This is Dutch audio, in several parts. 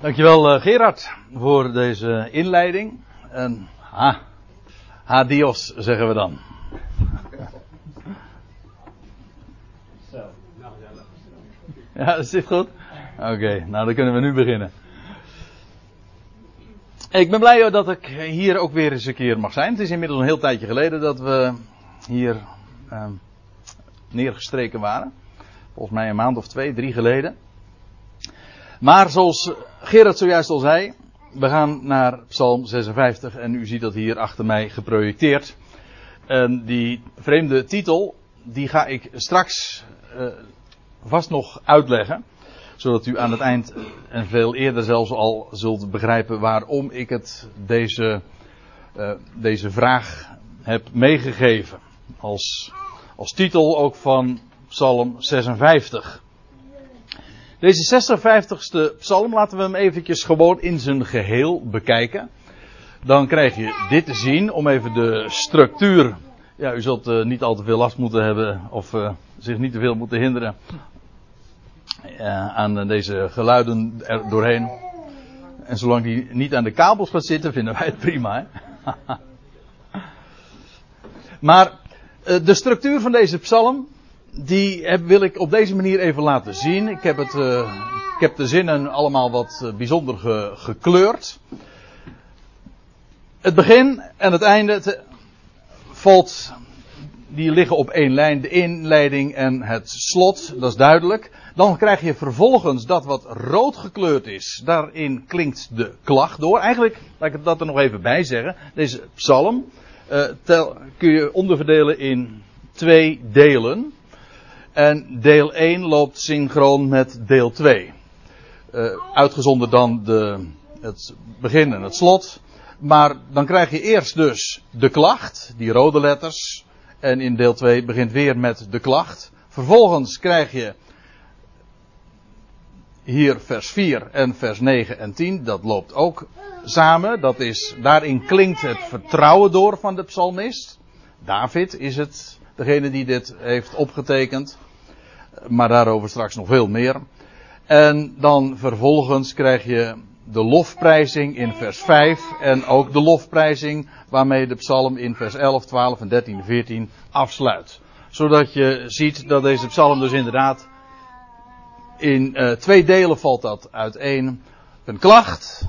Dankjewel uh, Gerard voor deze inleiding. En ha, adios zeggen we dan. Ja. is dit goed? Oké, nou dan kunnen we nu beginnen. Ik ben blij dat ik hier ook weer eens een keer mag zijn. Het is inmiddels een heel tijdje geleden dat we hier uh, neergestreken waren. Volgens mij een maand of twee, drie geleden. Maar zoals Gerard zojuist al zei, we gaan naar Psalm 56 en u ziet dat hier achter mij geprojecteerd. En die vreemde titel, die ga ik straks uh, vast nog uitleggen. Zodat u aan het eind en veel eerder zelfs al zult begrijpen waarom ik het deze, uh, deze vraag heb meegegeven. Als, als titel ook van Psalm 56. Deze 56ste psalm, laten we hem eventjes gewoon in zijn geheel bekijken. Dan krijg je dit te zien, om even de structuur. Ja, u zult uh, niet al te veel last moeten hebben, of uh, zich niet te veel moeten hinderen uh, aan deze geluiden er doorheen. En zolang die niet aan de kabels gaat zitten, vinden wij het prima. Maar de structuur van deze psalm, die heb, wil ik op deze manier even laten zien. Ik heb, het, uh, ik heb de zinnen allemaal wat uh, bijzonder ge, gekleurd. Het begin en het einde het, valt, die liggen op één lijn. De inleiding en het slot, dat is duidelijk. Dan krijg je vervolgens dat wat rood gekleurd is. Daarin klinkt de klacht door. Eigenlijk, laat ik dat er nog even bij zeggen. Deze psalm uh, tel, kun je onderverdelen in twee delen. En deel 1 loopt synchroon met deel 2. Uh, uitgezonderd dan de, het begin en het slot. Maar dan krijg je eerst dus de klacht, die rode letters. En in deel 2 begint weer met de klacht. Vervolgens krijg je hier vers 4 en vers 9 en 10. Dat loopt ook samen. Dat is, daarin klinkt het vertrouwen door van de psalmist. David is het degene die dit heeft opgetekend. Maar daarover straks nog veel meer. En dan vervolgens krijg je de lofprijzing in vers 5 en ook de lofprijzing waarmee de psalm in vers 11, 12 en 13 en 14 afsluit. Zodat je ziet dat deze psalm dus inderdaad in uh, twee delen valt dat uiteen. Een klacht.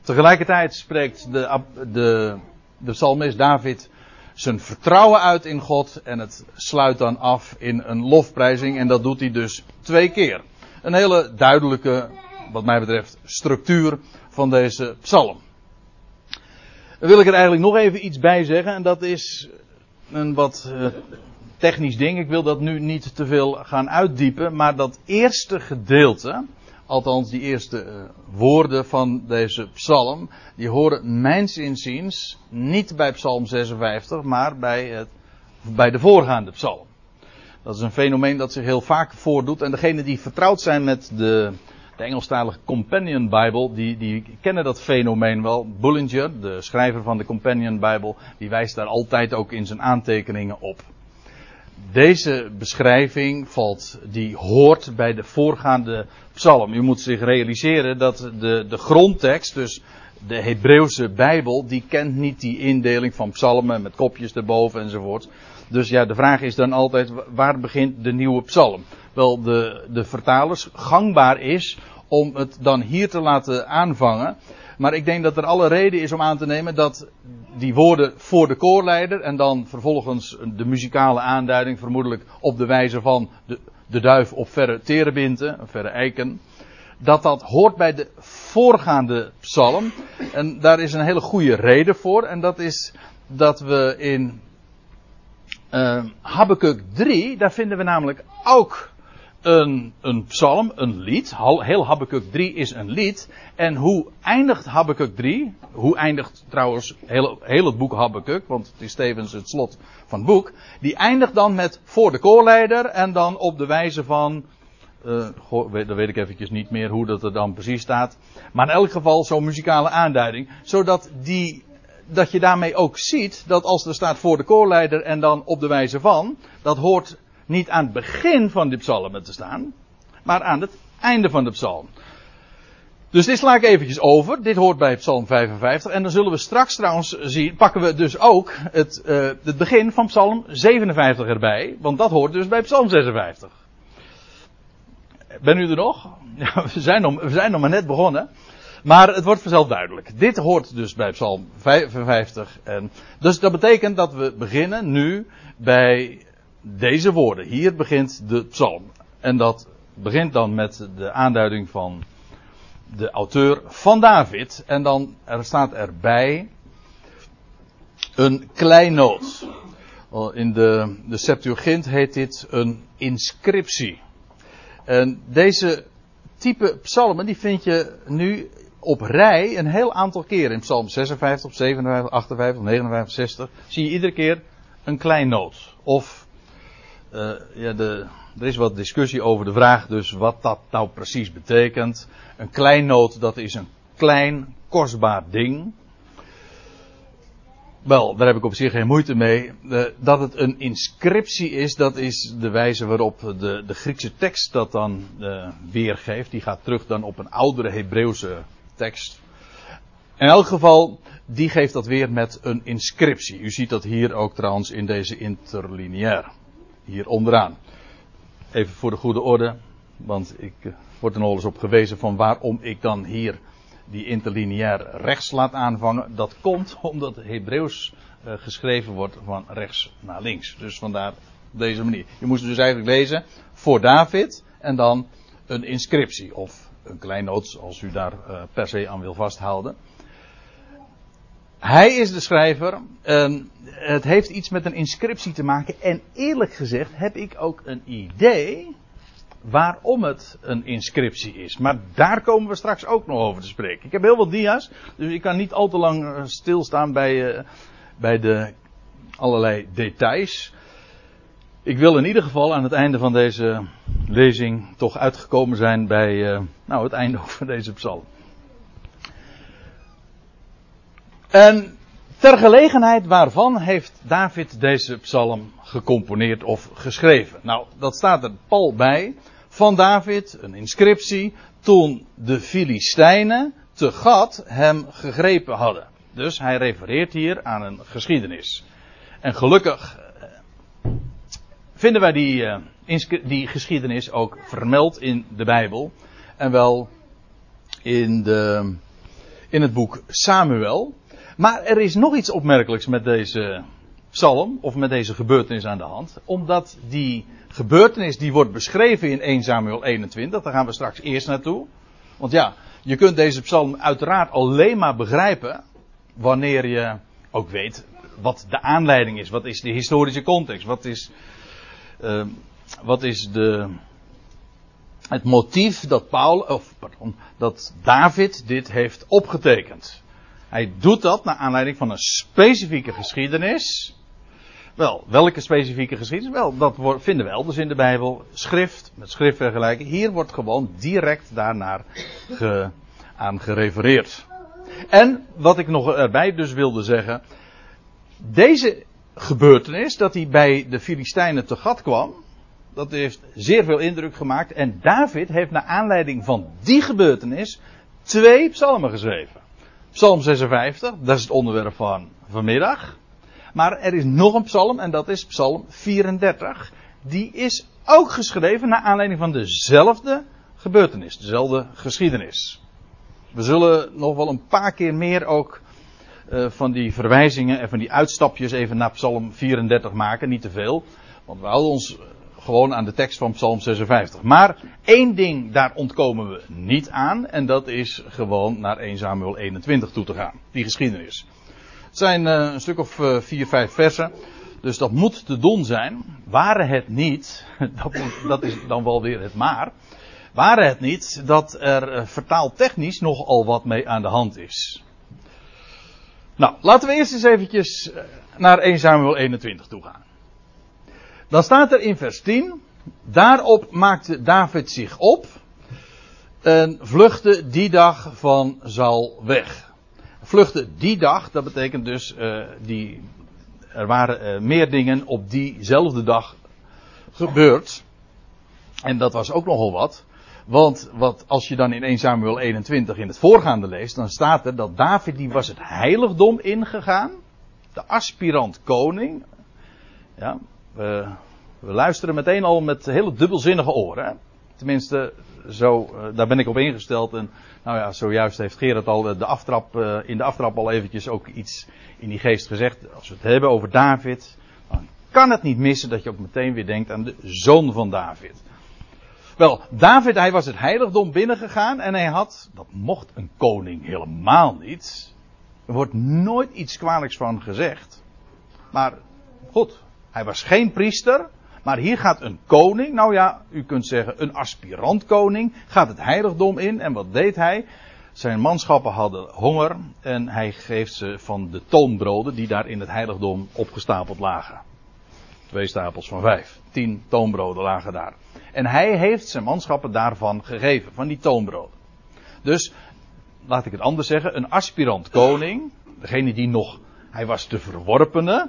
Tegelijkertijd spreekt de, de, de psalmist David zijn vertrouwen uit in God en het sluit dan af in een lofprijzing en dat doet hij dus twee keer. Een hele duidelijke, wat mij betreft, structuur van deze psalm. Dan wil ik er eigenlijk nog even iets bij zeggen en dat is een wat uh, technisch ding. Ik wil dat nu niet te veel gaan uitdiepen, maar dat eerste gedeelte, althans die eerste uh, woorden van deze psalm, die horen mijns inziens niet bij psalm 56, maar bij, het, bij de voorgaande psalm. Dat is een fenomeen dat zich heel vaak voordoet en degenen die vertrouwd zijn met de, de Engelstalige Companion Bible, die, die kennen dat fenomeen wel. Bullinger, de schrijver van de Companion Bible, die wijst daar altijd ook in zijn aantekeningen op deze beschrijving valt, die hoort bij de voorgaande psalm. U moet zich realiseren dat de, de grondtekst, dus de Hebreeuwse Bijbel, die kent niet die indeling van psalmen met kopjes erboven enzovoort. Dus ja, de vraag is dan altijd, waar begint de nieuwe psalm? Wel, de, de vertalers gangbaar is om het dan hier te laten aanvangen. Maar ik denk dat er alle reden is om aan te nemen dat die woorden voor de koorleider en dan vervolgens de muzikale aanduiding, vermoedelijk op de wijze van de, de duif op verre terebinten, verre eiken, dat dat hoort bij de voorgaande psalm. En daar is een hele goede reden voor, en dat is dat we in uh, Habakkuk 3, daar vinden we namelijk ook een, een psalm, een lied. Heel Habakkuk 3 is een lied. En hoe eindigt Habakkuk 3? Hoe eindigt trouwens heel, heel het boek Habakkuk? Want het is tevens het slot van het boek. Die eindigt dan met voor de koorleider en dan op de wijze van. Uh, goh, dan weet ik eventjes niet meer hoe dat er dan precies staat. Maar in elk geval zo'n muzikale aanduiding. Zodat die dat je daarmee ook ziet dat als er staat voor de koorleider en dan op de wijze van, dat hoort niet aan het begin van de psalmen te staan, maar aan het einde van de psalm. Dus dit sla ik eventjes over. Dit hoort bij Psalm 55. En dan zullen we straks trouwens zien, pakken we dus ook het, uh, het begin van Psalm 57 erbij. Want dat hoort dus bij Psalm 56. Ben u er nog? Ja, we, zijn nog we zijn nog maar net begonnen. Maar het wordt vanzelf duidelijk. Dit hoort dus bij Psalm 55. En dus dat betekent dat we beginnen nu bij deze woorden. Hier begint de psalm. En dat begint dan met de aanduiding van de auteur van David. En dan er staat erbij een kleinoot. In de, de Septuagint heet dit een inscriptie. En deze type psalmen die vind je nu op rij een heel aantal keren. In psalm 56, 57, 58, 59, 60 zie je iedere keer een kleinoot. Of uh, ja, de, er is wat discussie over de vraag dus wat dat nou precies betekent. Een kleinoot dat is een klein kostbaar ding. Wel, daar heb ik op zich geen moeite mee. Uh, dat het een inscriptie is, dat is de wijze waarop de, de Griekse tekst dat dan uh, weergeeft. Die gaat terug dan op een oudere Hebreeuwse tekst. In elk geval, die geeft dat weer met een inscriptie. U ziet dat hier ook trouwens in deze interlineair. Hier onderaan. Even voor de goede orde, want ik uh, word er nog eens op gewezen van waarom ik dan hier die interlineair rechts laat aanvangen. Dat komt omdat Hebreeuws uh, geschreven wordt van rechts naar links. Dus vandaar op deze manier. Je moest dus eigenlijk lezen voor David en dan een inscriptie of een kleinoot als u daar uh, per se aan wil vasthouden. Hij is de schrijver. En het heeft iets met een inscriptie te maken. En eerlijk gezegd heb ik ook een idee waarom het een inscriptie is. Maar daar komen we straks ook nog over te spreken. Ik heb heel wat dia's, dus ik kan niet al te lang eh, stilstaan bij, uh, bij de allerlei details. Ik wil in ieder geval aan het einde van deze lezing toch uitgekomen zijn bij uh, nou, het einde van deze psalm. En ter gelegenheid waarvan heeft David deze psalm gecomponeerd of geschreven? Nou, dat staat er pal bij. Van David, een inscriptie, toen de Filistijnen te Gad hem gegrepen hadden. Dus hij refereert hier aan een geschiedenis. En gelukkig vinden wij die, uh, die geschiedenis ook vermeld in de Bijbel. En wel in, de, in het boek Samuel. Maar er is nog iets opmerkelijks met deze psalm, of met deze gebeurtenis aan de hand. Omdat die gebeurtenis die wordt beschreven in 1 Samuel 21, daar gaan we straks eerst naartoe. Want ja, je kunt deze psalm uiteraard alleen maar begrijpen wanneer je ook weet wat de aanleiding is. Wat is de historische context? Wat is, uh, wat is de, het motief dat Paul, of pardon, dat David dit heeft opgetekend? Hij doet dat naar aanleiding van een specifieke geschiedenis. Wel, welke specifieke geschiedenis? Wel, dat vinden we elders in de Bijbel. Schrift, met schrift vergelijken. Hier wordt gewoon direct daarnaar ge, aan gerefereerd. En, wat ik nog erbij dus wilde zeggen. Deze gebeurtenis, dat hij bij de Filistijnen te gat kwam. Dat heeft zeer veel indruk gemaakt. En David heeft naar aanleiding van die gebeurtenis twee psalmen geschreven. Psalm 56, dat is het onderwerp van vanmiddag. Maar er is nog een psalm en dat is psalm 34. Die is ook geschreven naar aanleiding van dezelfde gebeurtenis, dezelfde geschiedenis. We zullen nog wel een paar keer meer ook uh, van die verwijzingen en van die uitstapjes even naar psalm 34 maken. Niet te veel, want we houden ons gewoon aan de tekst van Psalm 56. Maar één ding, daar ontkomen we niet aan. En dat is gewoon naar 1 Samuel 21 toe te gaan. Die geschiedenis. Het zijn uh, een stuk of uh, vier, vijf versen. Dus dat moet te doen zijn. Waren het niet, dat, dat is dan wel weer het maar. Waren het niet dat er uh, vertaaltechnisch nogal wat mee aan de hand is. Nou, laten we eerst eens eventjes naar 1 Samuel 21 toe gaan. Dan staat er in vers 10. Daarop maakte David zich op. En vluchtte die dag van Zal weg. Vluchtte die dag, dat betekent dus, uh, die, er waren uh, meer dingen op diezelfde dag gebeurd. En dat was ook nogal wat. Want wat, als je dan in 1 Samuel 21 in het voorgaande leest, dan staat er dat David die was het heiligdom ingegaan. De aspirant koning. Ja, we, we luisteren meteen al met hele dubbelzinnige oren. Tenminste, zo, uh, daar ben ik op ingesteld. En nou ja, zojuist heeft Gerard al de aftrap, uh, in de aftrap al eventjes ook iets in die geest gezegd. Als we het hebben over David, dan kan het niet missen dat je ook meteen weer denkt aan de zoon van David. Wel, David, hij was het heiligdom binnengegaan en hij had, dat mocht een koning helemaal niet. Er wordt nooit iets kwalijks van gezegd. Maar goed, hij was geen priester. Maar hier gaat een koning, nou ja, u kunt zeggen een aspirant koning, gaat het heiligdom in. En wat deed hij? Zijn manschappen hadden honger en hij geeft ze van de toonbroden die daar in het heiligdom opgestapeld lagen. Twee stapels van vijf. Tien toonbroden lagen daar. En hij heeft zijn manschappen daarvan gegeven, van die toonbroden. Dus, laat ik het anders zeggen, een aspirant koning, degene die nog, hij was de verworpene,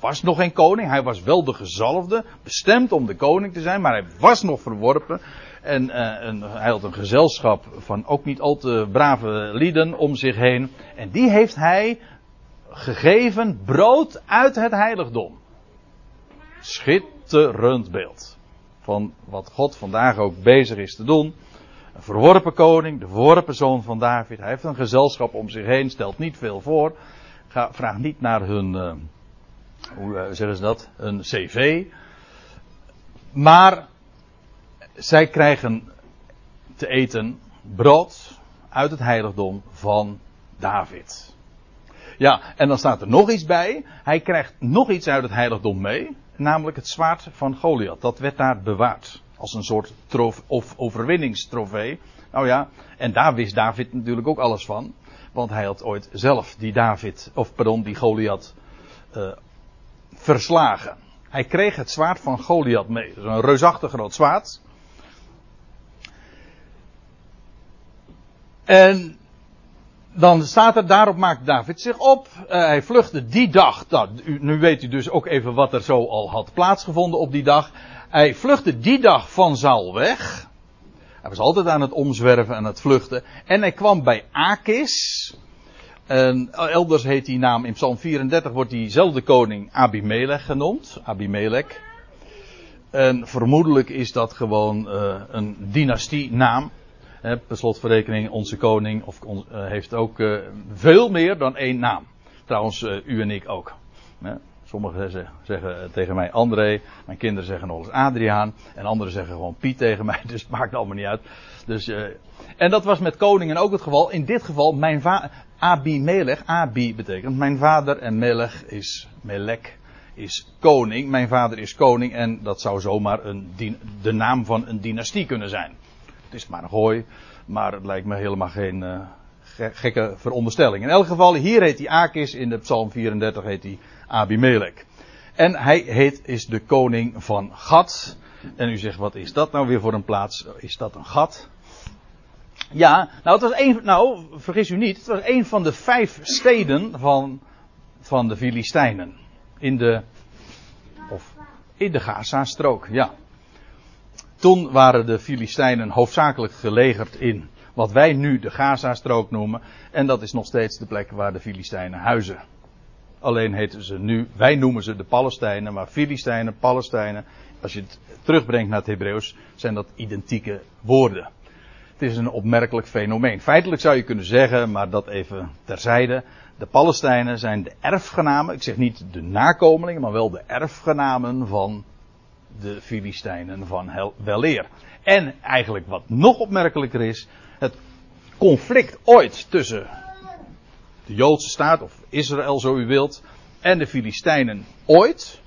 was nog geen koning, hij was wel de gezalfde, bestemd om de koning te zijn, maar hij was nog verworpen. En, uh, en hij had een gezelschap van ook niet al te brave lieden om zich heen. En die heeft hij gegeven brood uit het heiligdom. Schitterend beeld. Van wat God vandaag ook bezig is te doen. Een verworpen koning, de verworpen zoon van David. Hij heeft een gezelschap om zich heen, stelt niet veel voor. Ga, vraag niet naar hun, uh, hoe uh, zeggen ze dat, een cv. Maar zij krijgen te eten brood uit het heiligdom van David. Ja, en dan staat er nog iets bij. Hij krijgt nog iets uit het heiligdom mee. Namelijk het zwaard van Goliath. Dat werd daar bewaard. Als een soort trof, of overwinningstrofee. Nou ja, en daar wist David natuurlijk ook alles van. Want hij had ooit zelf die David, of pardon, die Goliath uh, verslagen. Hij kreeg het zwaard van Goliath mee. Dat is een reusachtig groot zwaard. En dan staat er, daarop maakt David zich op. Uh, hij vluchtte die dag. Nou, nu weet u dus ook even wat er zo al had plaatsgevonden op die dag. Hij vluchtte die dag van Saul weg. Hij was altijd aan het omzwerven en het vluchten. En hij kwam bij Akis. En elders heet die naam, in Psalm 34 wordt diezelfde koning Abimelech genoemd. Abimelech. En vermoedelijk is dat gewoon uh, een dynastienaam. He, per slotverrekening, onze koning of, uh, heeft ook veel meer dan één naam. Trouwens, u en ik ook. sommigen zeggen, zeggen, tegen mij André, mijn kinderen zeggen nog eens Adriaan, en anderen zeggen gewoon Piet tegen mij, dus het maakt allemaal niet uit. Dus, en dat was met koningen ook het geval. In dit geval, mijn vader, Abi Melech, Abi betekent mijn vader en Melech is, Melek is koning. Mijn vader is koning en dat zou zomaar een, de naam van een dynastie kunnen zijn. Het is maar een gooi, maar het lijkt me helemaal geen uh, gekke veronderstelling. In elk geval, hier heet hij Akis, in de Psalm 34 heet hij Abimelech. En hij heet, is de koning van Gad. En u zegt, wat is dat nou weer voor een plaats? Is dat een gat? Ja, nou, het was nou, vergis u niet, het was een van de vijf steden van, van de Filistijnen. In de, of in de Gaza-strook, ja. Toen waren de Filistijnen hoofdzakelijk gelegerd in wat wij nu de Gaza-strook noemen. En dat is nog steeds de plek waar de Filistijnen huizen. Alleen heten ze nu, wij noemen ze de Palestijnen, maar Filistijnen, Palestijnen, als je het terugbrengt naar het Hebreeuws, zijn dat identieke woorden. Het is een opmerkelijk fenomeen. Feitelijk zou je kunnen zeggen, maar dat even terzijde. De Palestijnen zijn de erfgenamen, ik zeg niet de nakomelingen, maar wel de erfgenamen van de Filistijnen van Weleer. En eigenlijk wat nog opmerkelijker is, het conflict ooit tussen de Joodse staat, of Israël zo u wilt, en de Filistijnen ooit,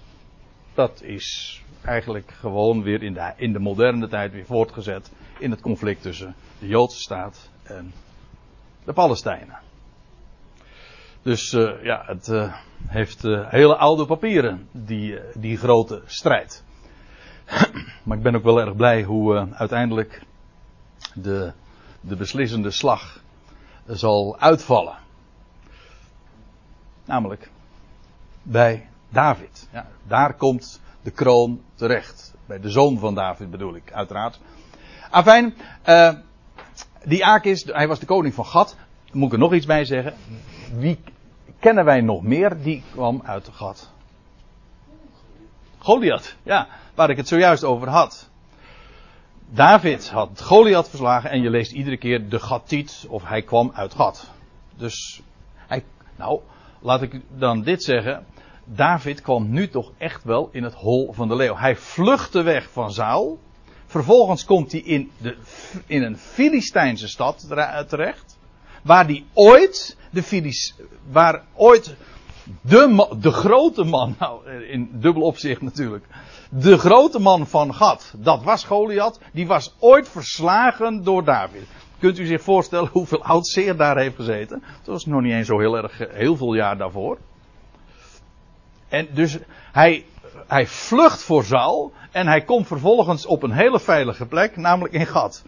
dat is eigenlijk gewoon weer in de, in de moderne tijd weer voortgezet in het conflict tussen de Joodse staat en de Palestijnen. Dus uh, ja, het uh, heeft uh, hele oude papieren, die, die grote strijd. maar ik ben ook wel erg blij hoe uiteindelijk de, de beslissende slag zal uitvallen. Namelijk bij David. Ja, daar komt de kroon terecht. Bij de zoon van David bedoel ik, uiteraard. Afijn, uh, die Akis, hij was de koning van Gat. Moet ik er nog iets bij zeggen? Wie kennen wij nog meer? Die kwam uit Gat. Goliath, ja, waar ik het zojuist over had. David had Goliath verslagen en je leest iedere keer de Gatiet of hij kwam uit Gat. Dus hij, nou, laat ik dan dit zeggen. David kwam nu toch echt wel in het hol van de leeuw. Hij vluchtte weg van Saul. Vervolgens komt hij in, de, in een Filistijnse stad terecht. Waar die ooit, de Filis, waar ooit de, de grote man, nou in dubbel opzicht natuurlijk, de grote man van Gad, dat was Goliath, die was ooit verslagen door David. Kunt u zich voorstellen hoeveel oud zeer daar heeft gezeten? Dat was nog niet eens zo heel erg, heel veel jaar daarvoor. En dus hij, hij vlucht voor Saul en hij komt vervolgens op een hele veilige plek, namelijk in Gad.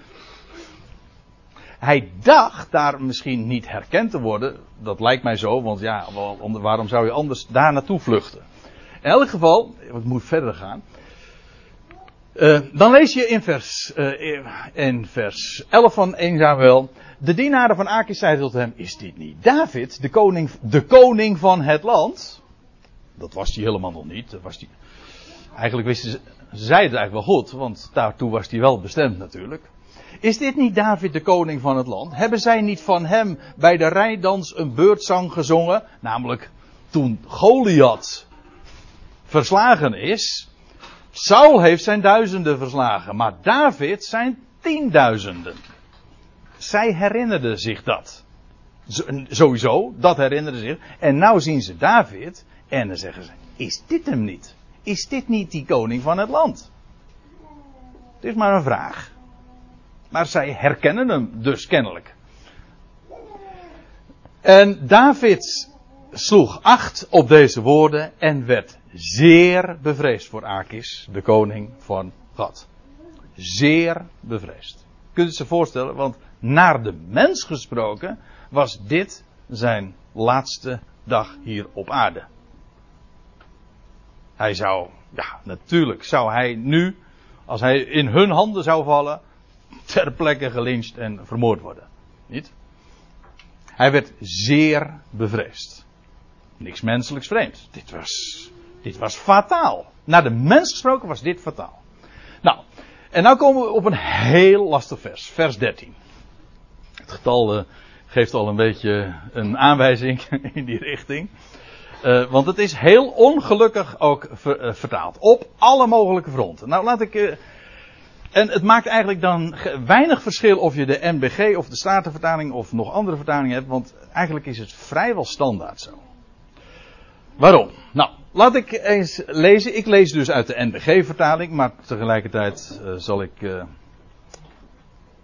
Hij dacht daar misschien niet herkend te worden. Dat lijkt mij zo, want ja, waarom zou je anders daar naartoe vluchten? In elk geval, ik moet verder gaan. Uh, dan lees je in vers, uh, in vers 11 van 1 Samuel. De dienaren van Akis zeiden tot hem: Is dit niet David, de koning, de koning van het land? Dat was hij helemaal nog niet. Was. Eigenlijk wisten ze, zeiden het eigenlijk wel goed, want daartoe was hij wel bestemd natuurlijk. Is dit niet David de koning van het land? Hebben zij niet van hem bij de rijdans een beurtzang gezongen? Namelijk toen Goliath verslagen is. Saul heeft zijn duizenden verslagen, maar David zijn tienduizenden. Zij herinnerden zich dat. Sowieso, dat herinnerden zich. En nou zien ze David en dan zeggen ze, is dit hem niet? Is dit niet die koning van het land? Het is maar een vraag. Maar zij herkennen hem dus kennelijk. En David sloeg acht op deze woorden en werd zeer bevreesd voor Akis, de koning van God. Zeer bevreesd. Kunt u zich voorstellen, want naar de mens gesproken was dit zijn laatste dag hier op aarde. Hij zou, ja, natuurlijk zou hij nu, als hij in hun handen zou vallen, ter plekke gelincht en vermoord worden. Niet? Hij werd zeer bevreesd. Niks menselijks vreemd. Dit was, dit was fataal. Naar de mens gesproken was dit fataal. Nou, en nu komen we op een heel lastig vers. Vers 13. Het getal uh, geeft al een beetje een aanwijzing in die richting. Uh, want het is heel ongelukkig ook uh, vertaald. Op alle mogelijke fronten. Nou, laat ik. Uh, en het maakt eigenlijk dan weinig verschil of je de NBG of de Statenvertaling of nog andere vertalingen hebt. Want eigenlijk is het vrijwel standaard zo. Waarom? Nou, laat ik eens lezen. Ik lees dus uit de NBG-vertaling. Maar tegelijkertijd zal ik.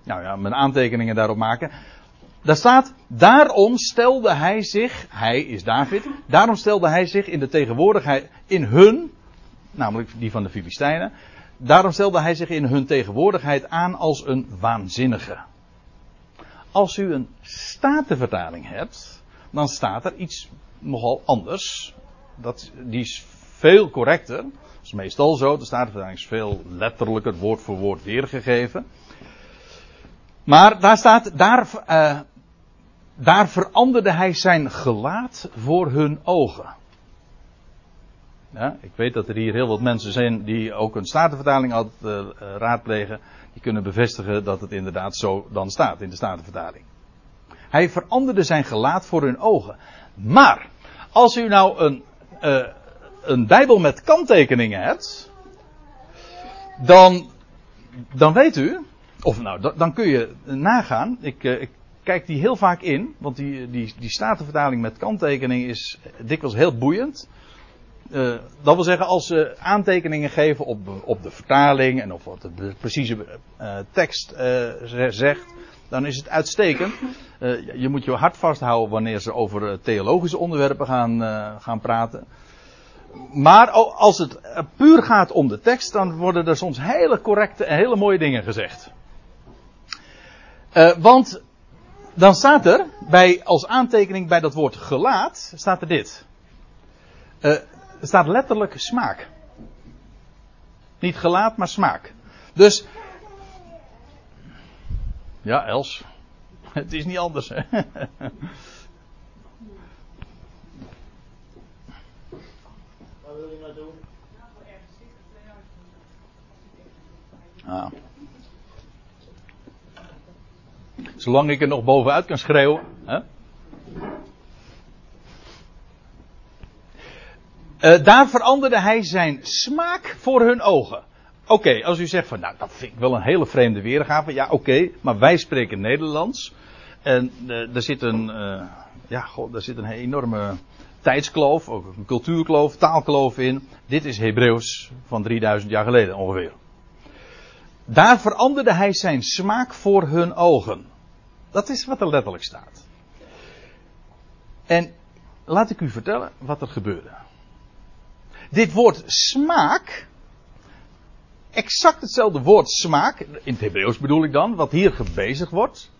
nou ja, mijn aantekeningen daarop maken. Daar staat, daarom stelde hij zich, hij is David, daarom stelde hij zich in de tegenwoordigheid, in hun, namelijk die van de Filistijnen, daarom stelde hij zich in hun tegenwoordigheid aan als een waanzinnige. Als u een statenvertaling hebt, dan staat er iets nogal anders. Dat, die is veel correcter. Dat is meestal zo. De statenvertaling is veel letterlijker, woord voor woord weergegeven. Maar daar staat, daar, uh, daar veranderde hij zijn gelaat voor hun ogen. Ik weet dat er hier heel wat mensen zijn die ook een statenvertaling altijd uh, raadplegen. Die kunnen bevestigen dat het inderdaad zo dan staat in de statenvertaling. Hij veranderde zijn gelaat voor hun ogen. Maar, als u nou een, uh, een Bijbel met kanttekeningen hebt. Dan, dan weet u, of nou, dan kun je nagaan. Ik, ik kijk die heel vaak in, want die, die, die statenvertaling met kanttekening is dikwijls heel boeiend. Uh, dat wil zeggen, als ze aantekeningen geven op, op de vertaling en op wat de precieze tekst zegt, dan is het uitstekend. je moet je hart vasthouden wanneer ze over theologische onderwerpen gaan, gaan praten. Maar als het puur gaat om de tekst, dan worden er soms hele correcte en hele mooie dingen gezegd. want dan staat er bij, als aantekening bij dat woord gelaat, staat er dit. Uh, er staat letterlijk smaak. Niet gelaat, maar smaak. Dus Ja, Els. Het is niet anders, hè? Waar wil je naartoe? Ah. Zolang ik er nog bovenuit kan schreeuwen. Hè? Uh, daar veranderde hij zijn smaak voor hun ogen. Oké, als u zegt van, nou, dat vind ik wel een hele vreemde weergave. Ja, oké, maar wij spreken Nederlands. En uh, er zit een, uh, ja, god, er zit een enorme tijdskloof, ook een cultuurkloof, taalkloof in. Dit is Hebreeuws van 3000 jaar geleden ongeveer. Daar veranderde hij zijn smaak voor hun ogen. Dat is wat er letterlijk staat. En laat ik u vertellen wat er gebeurde. Dit woord smaak, exact hetzelfde woord smaak, in het Hebreeuws bedoel ik dan, wat hier gebezigd wordt.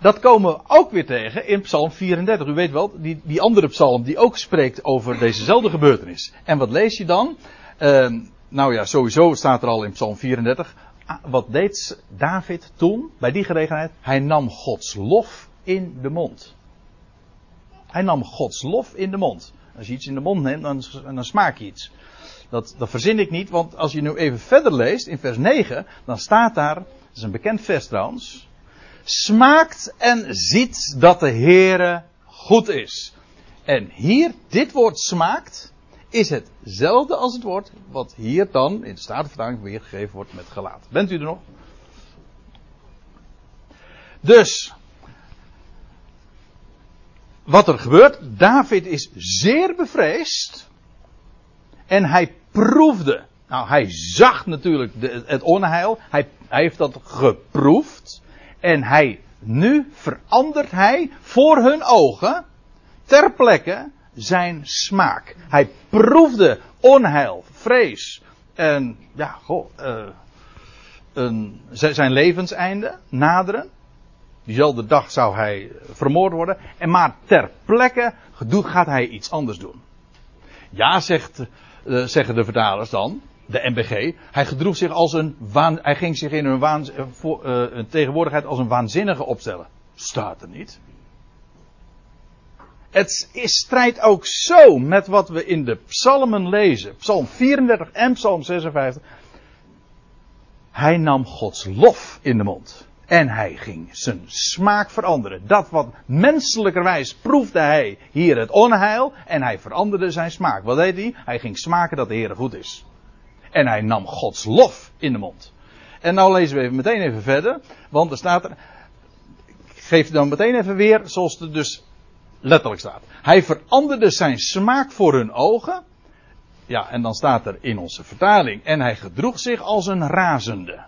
Dat komen we ook weer tegen in Psalm 34. U weet wel, die, die andere psalm die ook spreekt over dezezelfde gebeurtenis. En wat lees je dan? Uh, nou ja, sowieso staat er al in Psalm 34. Wat deed David toen, bij die gelegenheid? Hij nam Gods lof in de mond. Hij nam Gods lof in de mond. Als je iets in de mond neemt, dan, dan smaak je iets. Dat, dat verzin ik niet, want als je nu even verder leest, in vers 9, dan staat daar, dat is een bekend vers trouwens, smaakt en ziet dat de Heere goed is. En hier, dit woord smaakt, is hetzelfde als het woord wat hier dan in de Statenvertaling weergegeven wordt met gelaat. Bent u er nog? Dus, wat er gebeurt, David is zeer bevreesd en hij proefde. Nou, hij zag natuurlijk de, het onheil, hij, hij heeft dat geproefd en hij, nu verandert hij voor hun ogen ter plekke zijn smaak. Hij proefde onheil, vrees en ja, goh, uh, een, zijn levenseinde naderen. Diezelfde dag zou hij vermoord worden. En maar ter plekke gaat hij iets anders doen. Ja, zegt, uh, zeggen de vertalers dan, de MBG. Hij gedroeg zich als een hij ging zich in voor, een tegenwoordigheid als een waanzinnige opstellen. Staat er niet. Het is strijd ook zo met wat we in de psalmen lezen. Psalm 34 en Psalm 56. Hij nam Gods lof in de mond. En hij ging zijn smaak veranderen. Dat wat menselijkerwijs proefde hij hier het onheil. En hij veranderde zijn smaak. Wat deed hij? Hij ging smaken dat de Heer goed is. En hij nam Gods lof in de mond. En nou lezen we even meteen even verder. Want er staat er. Ik geef dan meteen even weer zoals het dus letterlijk staat. Hij veranderde zijn smaak voor hun ogen. Ja, en dan staat er in onze vertaling. En hij gedroeg zich als een razende.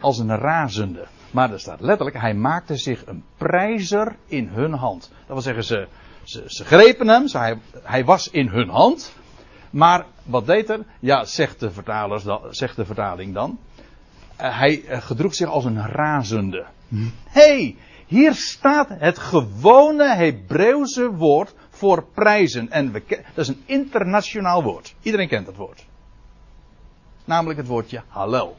Als een razende. Maar er staat letterlijk, hij maakte zich een prijzer in hun hand. Dat wil zeggen, ze, ze, ze grepen hem, ze, hij, hij was in hun hand. Maar wat deed er? Ja, zegt de, vertalers, zegt de vertaling dan. Uh, hij uh, gedroeg zich als een razende. hey, hier staat het gewone Hebreeuwse woord voor prijzen. En we, dat is een internationaal woord. Iedereen kent dat woord. Namelijk het woordje halal.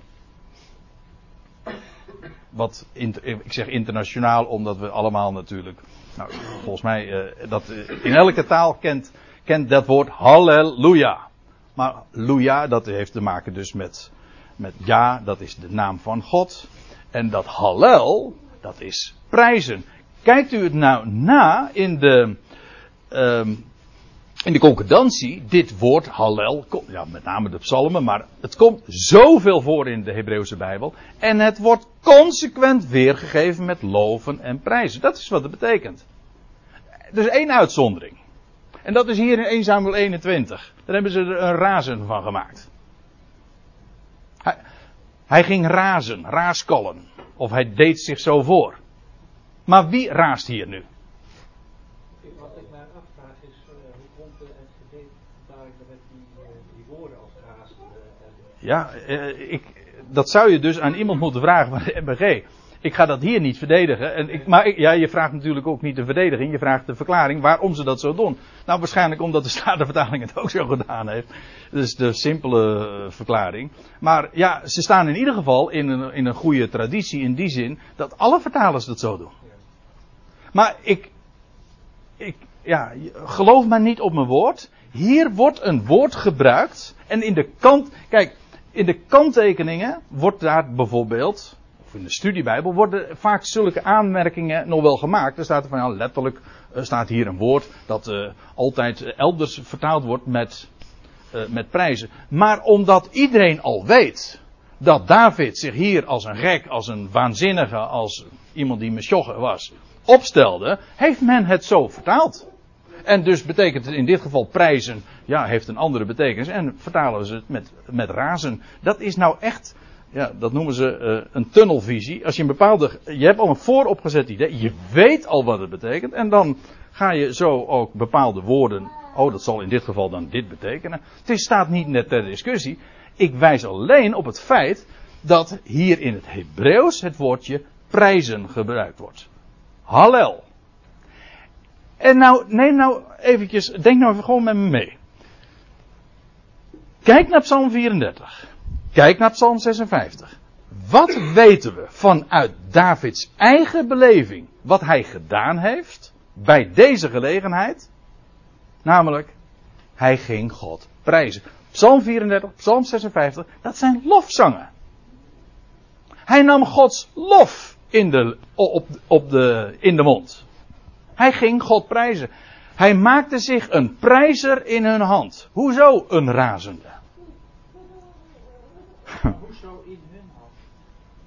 Wat, ik zeg internationaal omdat we allemaal natuurlijk, nou, volgens mij, uh, dat in elke taal kent, kent dat woord halleluja. Maar luja, dat heeft te maken dus met, met ja, dat is de naam van God. En dat hallel, dat is prijzen. Kijkt u het nou na in de, um, in de concordantie, dit woord Hallel, ja, met name de psalmen, maar het komt zoveel voor in de Hebreeuwse Bijbel. En het wordt consequent weergegeven met loven en prijzen. Dat is wat het betekent. Er is één uitzondering. En dat is hier in 1 Samuel 21. Daar hebben ze er een razen van gemaakt. Hij, hij ging razen, raaskallen. Of hij deed zich zo voor. Maar wie raast hier nu? Wat ik mij afvraag is, uh, hoe komt het duidelijk met die, uh, die woorden als raast? Uh, ja, ik, dat zou je dus aan iemand moeten vragen van de MBG. Ik ga dat hier niet verdedigen. En ik, maar ja, je vraagt natuurlijk ook niet de verdediging, je vraagt de verklaring waarom ze dat zo doen. Nou, waarschijnlijk omdat de Statenvertaling het ook zo gedaan heeft. Dat is de simpele eh, verklaring. Maar ja, ze staan in ieder geval in een, in een goede traditie in die zin dat alle vertalers dat zo doen. Maar ik, ik, ja, geloof maar niet op mijn woord. Hier wordt een woord gebruikt. En in de kant, kijk, in de kanttekeningen wordt daar bijvoorbeeld, in de studiebijbel, worden vaak zulke aanmerkingen nog wel gemaakt. Er staat er van, ja, letterlijk staat hier een woord dat uh, altijd elders vertaald wordt met, uh, met prijzen. Maar omdat iedereen al weet dat David zich hier als een gek, als een waanzinnige, als iemand die mesjogge was, opstelde, heeft men het zo vertaald. En dus betekent het in dit geval prijzen, ja, heeft een andere betekenis. En vertalen ze het met, met razen. Dat is nou echt, ja, dat noemen ze uh, een tunnelvisie. Als je een bepaalde, je hebt al een vooropgezet idee, je weet al wat het betekent. En dan ga je zo ook bepaalde woorden, oh, dat zal in dit geval dan dit betekenen. Het is, staat niet net ter discussie. Ik wijs alleen op het feit dat hier in het Hebreeuws het woordje prijzen gebruikt wordt. Hallel. En nou, neem nou eventjes, denk nou even gewoon met me mee. Kijk naar Psalm 34. Kijk naar Psalm 56. Wat weten we vanuit Davids eigen beleving, wat hij gedaan heeft bij deze gelegenheid? Namelijk, hij ging God prijzen. Psalm 34, Psalm 56, dat zijn lofzangen. Hij nam Gods lof in de, op, op de, in de mond. Hij ging God prijzen. Hij maakte zich een prijzer in hun hand. Hoezo een razende?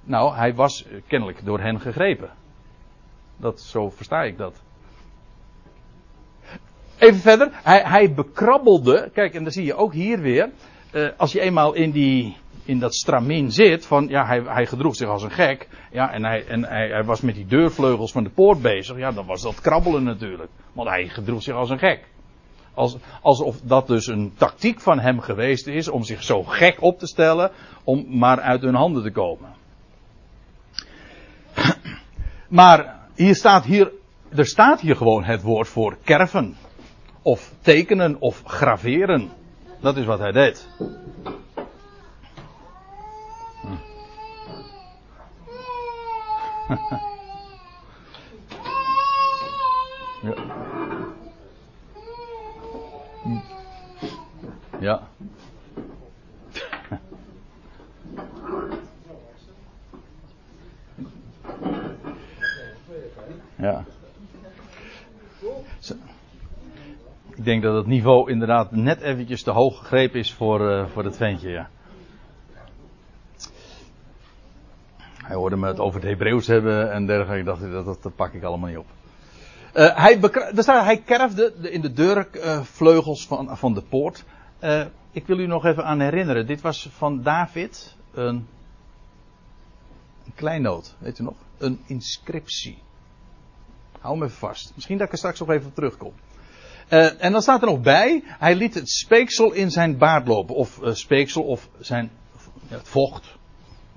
Nou, hij was kennelijk door hen gegrepen. Dat, zo versta ik dat. Even verder. Hij, hij bekrabbelde. Kijk, en dan zie je ook hier weer. Uh, als je eenmaal in die, in dat stramien zit, van ja, hij, hij gedroeg zich als een gek. Ja, en, hij, en hij, hij, was met die deurvleugels van de poort bezig. Ja, dan was dat krabbelen natuurlijk. Want hij gedroeg zich als een gek. Als, alsof dat dus een tactiek van hem geweest is om zich zo gek op te stellen, om maar uit hun handen te komen. Maar hier staat hier, er staat hier gewoon het woord voor kerven. Of tekenen of graveren. Dat is wat hij deed. ja. Ja. ja. Ik denk dat het niveau inderdaad net eventjes te hoog gegrepen is voor, uh, voor het ventje, ja. Hij hoorde me het over het Hebreeuws hebben en dergelijke. Ik dacht, dat, dat, dat pak ik allemaal niet op. Uh, hij, staat, hij kerfde in de deurvleugels uh, van, van de poort. Uh, ik wil u nog even aan herinneren. Dit was van David een, een kleinoot, weet u nog? Een inscriptie. Hou me vast. Misschien dat ik er straks nog even op terugkom. Uh, en dan staat er nog bij, hij liet het speeksel in zijn baard lopen. Of uh, speeksel of zijn ja, het vocht.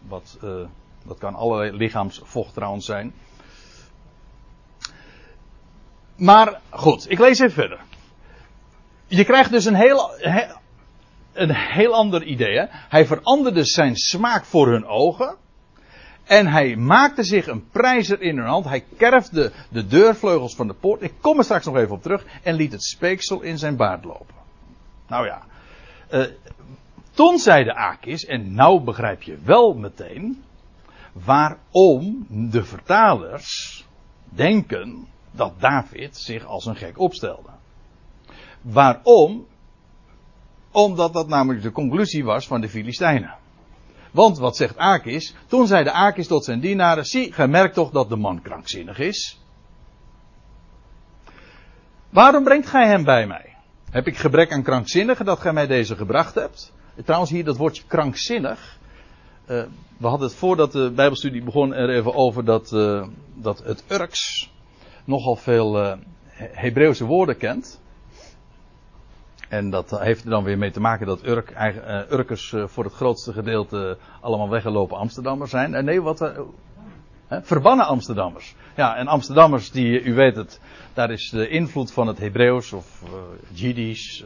Wat, uh, dat kan allerlei lichaamsvocht trouwens zijn. Maar goed, ik lees even verder. Je krijgt dus een heel, een heel ander idee. Hij veranderde zijn smaak voor hun ogen. En hij maakte zich een prijzer in hun hand. Hij kerfde de deurvleugels van de poort. Ik kom er straks nog even op terug. En liet het speeksel in zijn baard lopen. Nou ja. Uh, toen zei de Akis, en nou begrijp je wel meteen. waarom de vertalers denken dat David zich als een gek opstelde. Waarom? Omdat dat namelijk de conclusie was van de Filistijnen. Want wat zegt Akis? Toen zei de Akis tot zijn dienaren: Zie, gij merkt toch dat de man krankzinnig is? Waarom brengt gij hem bij mij? Heb ik gebrek aan krankzinnigen dat gij mij deze gebracht hebt? Trouwens, hier dat woordje krankzinnig. Uh, we hadden het voordat de Bijbelstudie begon er even over dat, uh, dat het Urks nogal veel uh, Hebreeuwse woorden kent. En dat heeft er dan weer mee te maken dat Urk, uh, Urkers uh, voor het grootste gedeelte allemaal weggelopen Amsterdammers zijn. En nee, wat. Verbannen Amsterdammers. Ja, en Amsterdammers, die, u weet het, daar is de invloed van het Hebreeuws of uh, Jiddisch,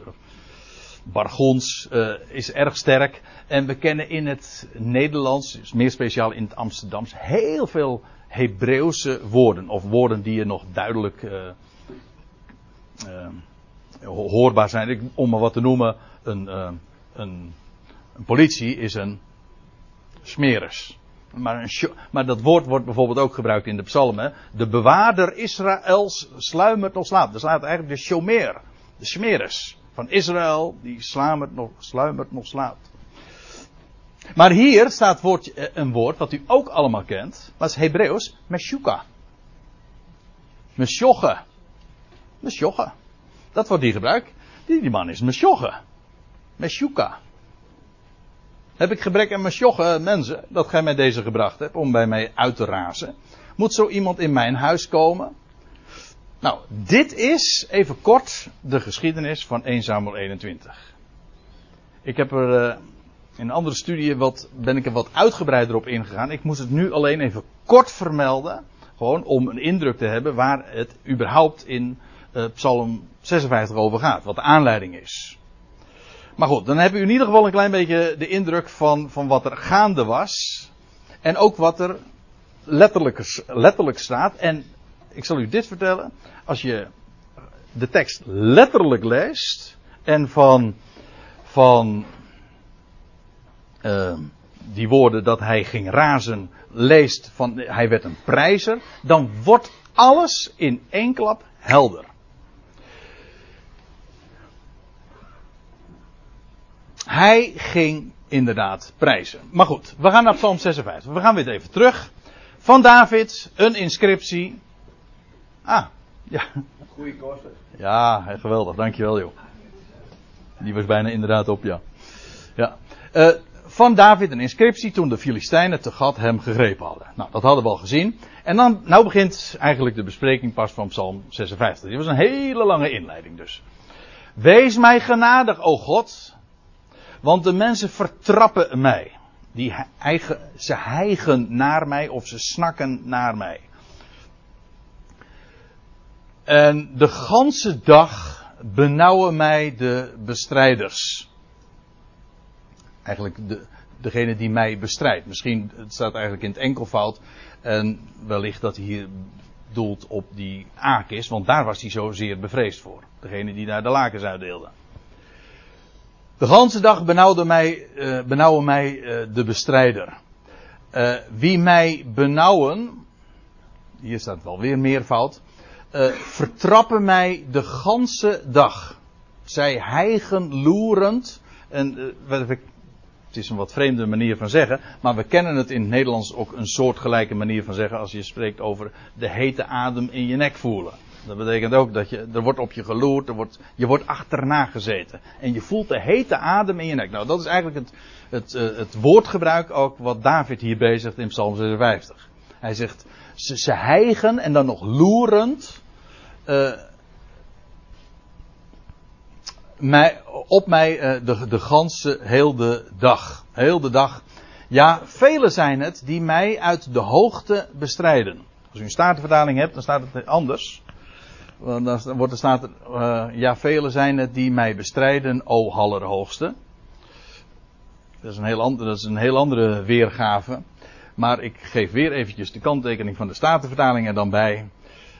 Bargons, is erg sterk. En we kennen in het Nederlands, meer speciaal in het Amsterdams, heel veel Hebreeuwse woorden. Of woorden die je nog duidelijk hoorbaar zijn. Ik, om maar wat te noemen, een, een, een politie is een smeris. Maar, een, maar, dat woord wordt bijvoorbeeld ook gebruikt in de psalmen. De bewaarder Israëls sluimert nog slaapt. Er staat eigenlijk de shomer, de smeris van Israël, die sluimert nog, sluimert nog slaapt. Maar hier staat woord, een woord wat u ook allemaal kent. Het is Hebreeuws, meshuka. Mesjogge. Mesjogge. Dat wordt hier gebruikt. Die, die man is mesjogge. Meshuka. Heb ik gebrek aan mesjogge mensen, dat gij mij deze gebracht hebt, om bij mij uit te razen. Moet zo iemand in mijn huis komen? Nou, dit is even kort de geschiedenis van 1 Samuel 21. Ik heb er uh, in een andere studie wat, ben ik er wat uitgebreider op ingegaan. Ik moest het nu alleen even kort vermelden. Gewoon om een indruk te hebben waar het überhaupt in uh, Psalm 56 over gaat. Wat de aanleiding is. Maar goed, dan heb u in ieder geval een klein beetje de indruk van, van wat er gaande was. En ook wat er letterlijk, letterlijk staat. En ik zal u dit vertellen. Als je de tekst letterlijk leest. En van, van uh, die woorden dat hij ging razen leest van hij werd een prijzer. Dan wordt alles in één klap helder. Hij ging inderdaad prijzen. Maar goed, we gaan naar Psalm 56. We gaan weer even terug. Van David, een inscriptie. Ah, ja. Goeie kosten. Ja, geweldig, dankjewel joh. Die was bijna inderdaad op, ja. Ja. Uh, van David een inscriptie toen de Filistijnen te gat hem gegrepen hadden. Nou, dat hadden we al gezien. En dan, nou begint eigenlijk de bespreking pas van Psalm 56. Dit was een hele lange inleiding dus. Wees mij genadig, o God, want de mensen vertrappen mij. Die ze hijgen naar mij of ze snakken naar mij. En de ganse dag benauwen mij de bestrijders. Eigenlijk de, degene die mij bestrijdt. Misschien, het staat eigenlijk in het enkelvoud. En wellicht dat hij hier doelt op die Akis, want daar was hij zozeer bevreesd voor. Degene die daar de lakens uitdeelde. De ganse dag benauwde mij, uh, benauwen mij uh, de bestrijder. Uh, wie mij benauwen, hier staat wel weer meervoud, vertrappen mij de ganse dag. Zij hijgen loerend. En het is een wat vreemde manier van zeggen, maar we kennen het in het Nederlands ook een soortgelijke manier van zeggen als je spreekt over de hete adem in je nek voelen. Dat betekent ook dat je, er wordt op je geloerd, er wordt, je wordt achterna gezeten. En je voelt de hete adem in je nek. Nou, dat is eigenlijk het, het, uh, het woordgebruik ook wat David hier bezigt in Psalm 56. Hij zegt, ze, ze hijgen en dan nog loerend. Mij, op mij uh, de, de ganse heel de dag. Heel de dag. Ja, velen zijn het die mij uit de hoogte bestrijden. Als u een statenvertaling hebt, dan staat het anders. Dan wordt er staat, uh, ja, velen zijn het die mij bestrijden, o Allerhoogste. Dat is, een heel andere, dat is een heel andere weergave. Maar ik geef weer eventjes de kanttekening van de Statenvertaling er dan bij.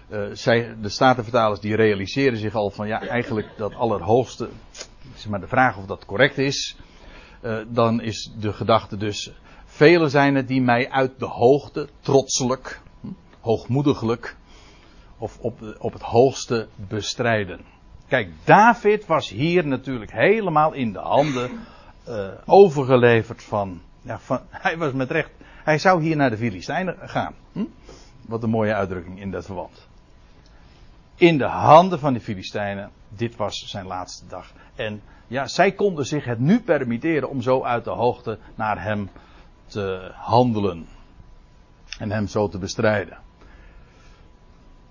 Uh, zij, de Statenvertalers die realiseren zich al van ja, eigenlijk dat Allerhoogste. Zeg maar de vraag of dat correct is. Uh, dan is de gedachte dus. Velen zijn het die mij uit de hoogte, trotselijk, hm, hoogmoediglijk, of op, op het hoogste bestrijden. Kijk, David was hier natuurlijk helemaal in de handen uh, overgeleverd van, ja, van. Hij was met recht. Hij zou hier naar de Filistijnen gaan. Hm? Wat een mooie uitdrukking in dat verband. In de handen van de Filistijnen. Dit was zijn laatste dag. En ja, zij konden zich het nu permitteren om zo uit de hoogte naar hem te handelen. En hem zo te bestrijden.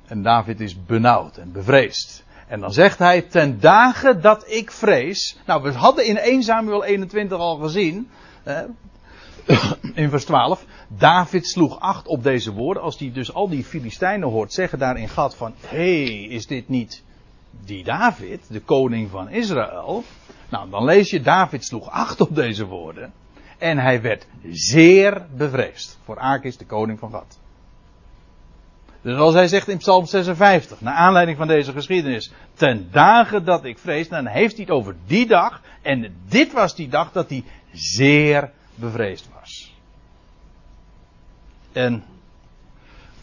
En David is benauwd en bevreesd. En dan zegt hij, ten dagen dat ik vrees. Nou, we hadden in 1 Samuel 21 al gezien. in vers 12. David sloeg acht op deze woorden. Als hij dus al die Filistijnen hoort zeggen daar in Gad van... Hé, hey, is dit niet die David, de koning van Israël? Nou, dan lees je David sloeg acht op deze woorden. En hij werd zeer bevreesd. Voor Akis, de koning van Gad. Dus als hij zegt in Psalm 56, naar aanleiding van deze geschiedenis, ten dagen dat ik vrees, dan heeft hij het over die dag. En dit was die dag dat hij zeer bevreesd was. En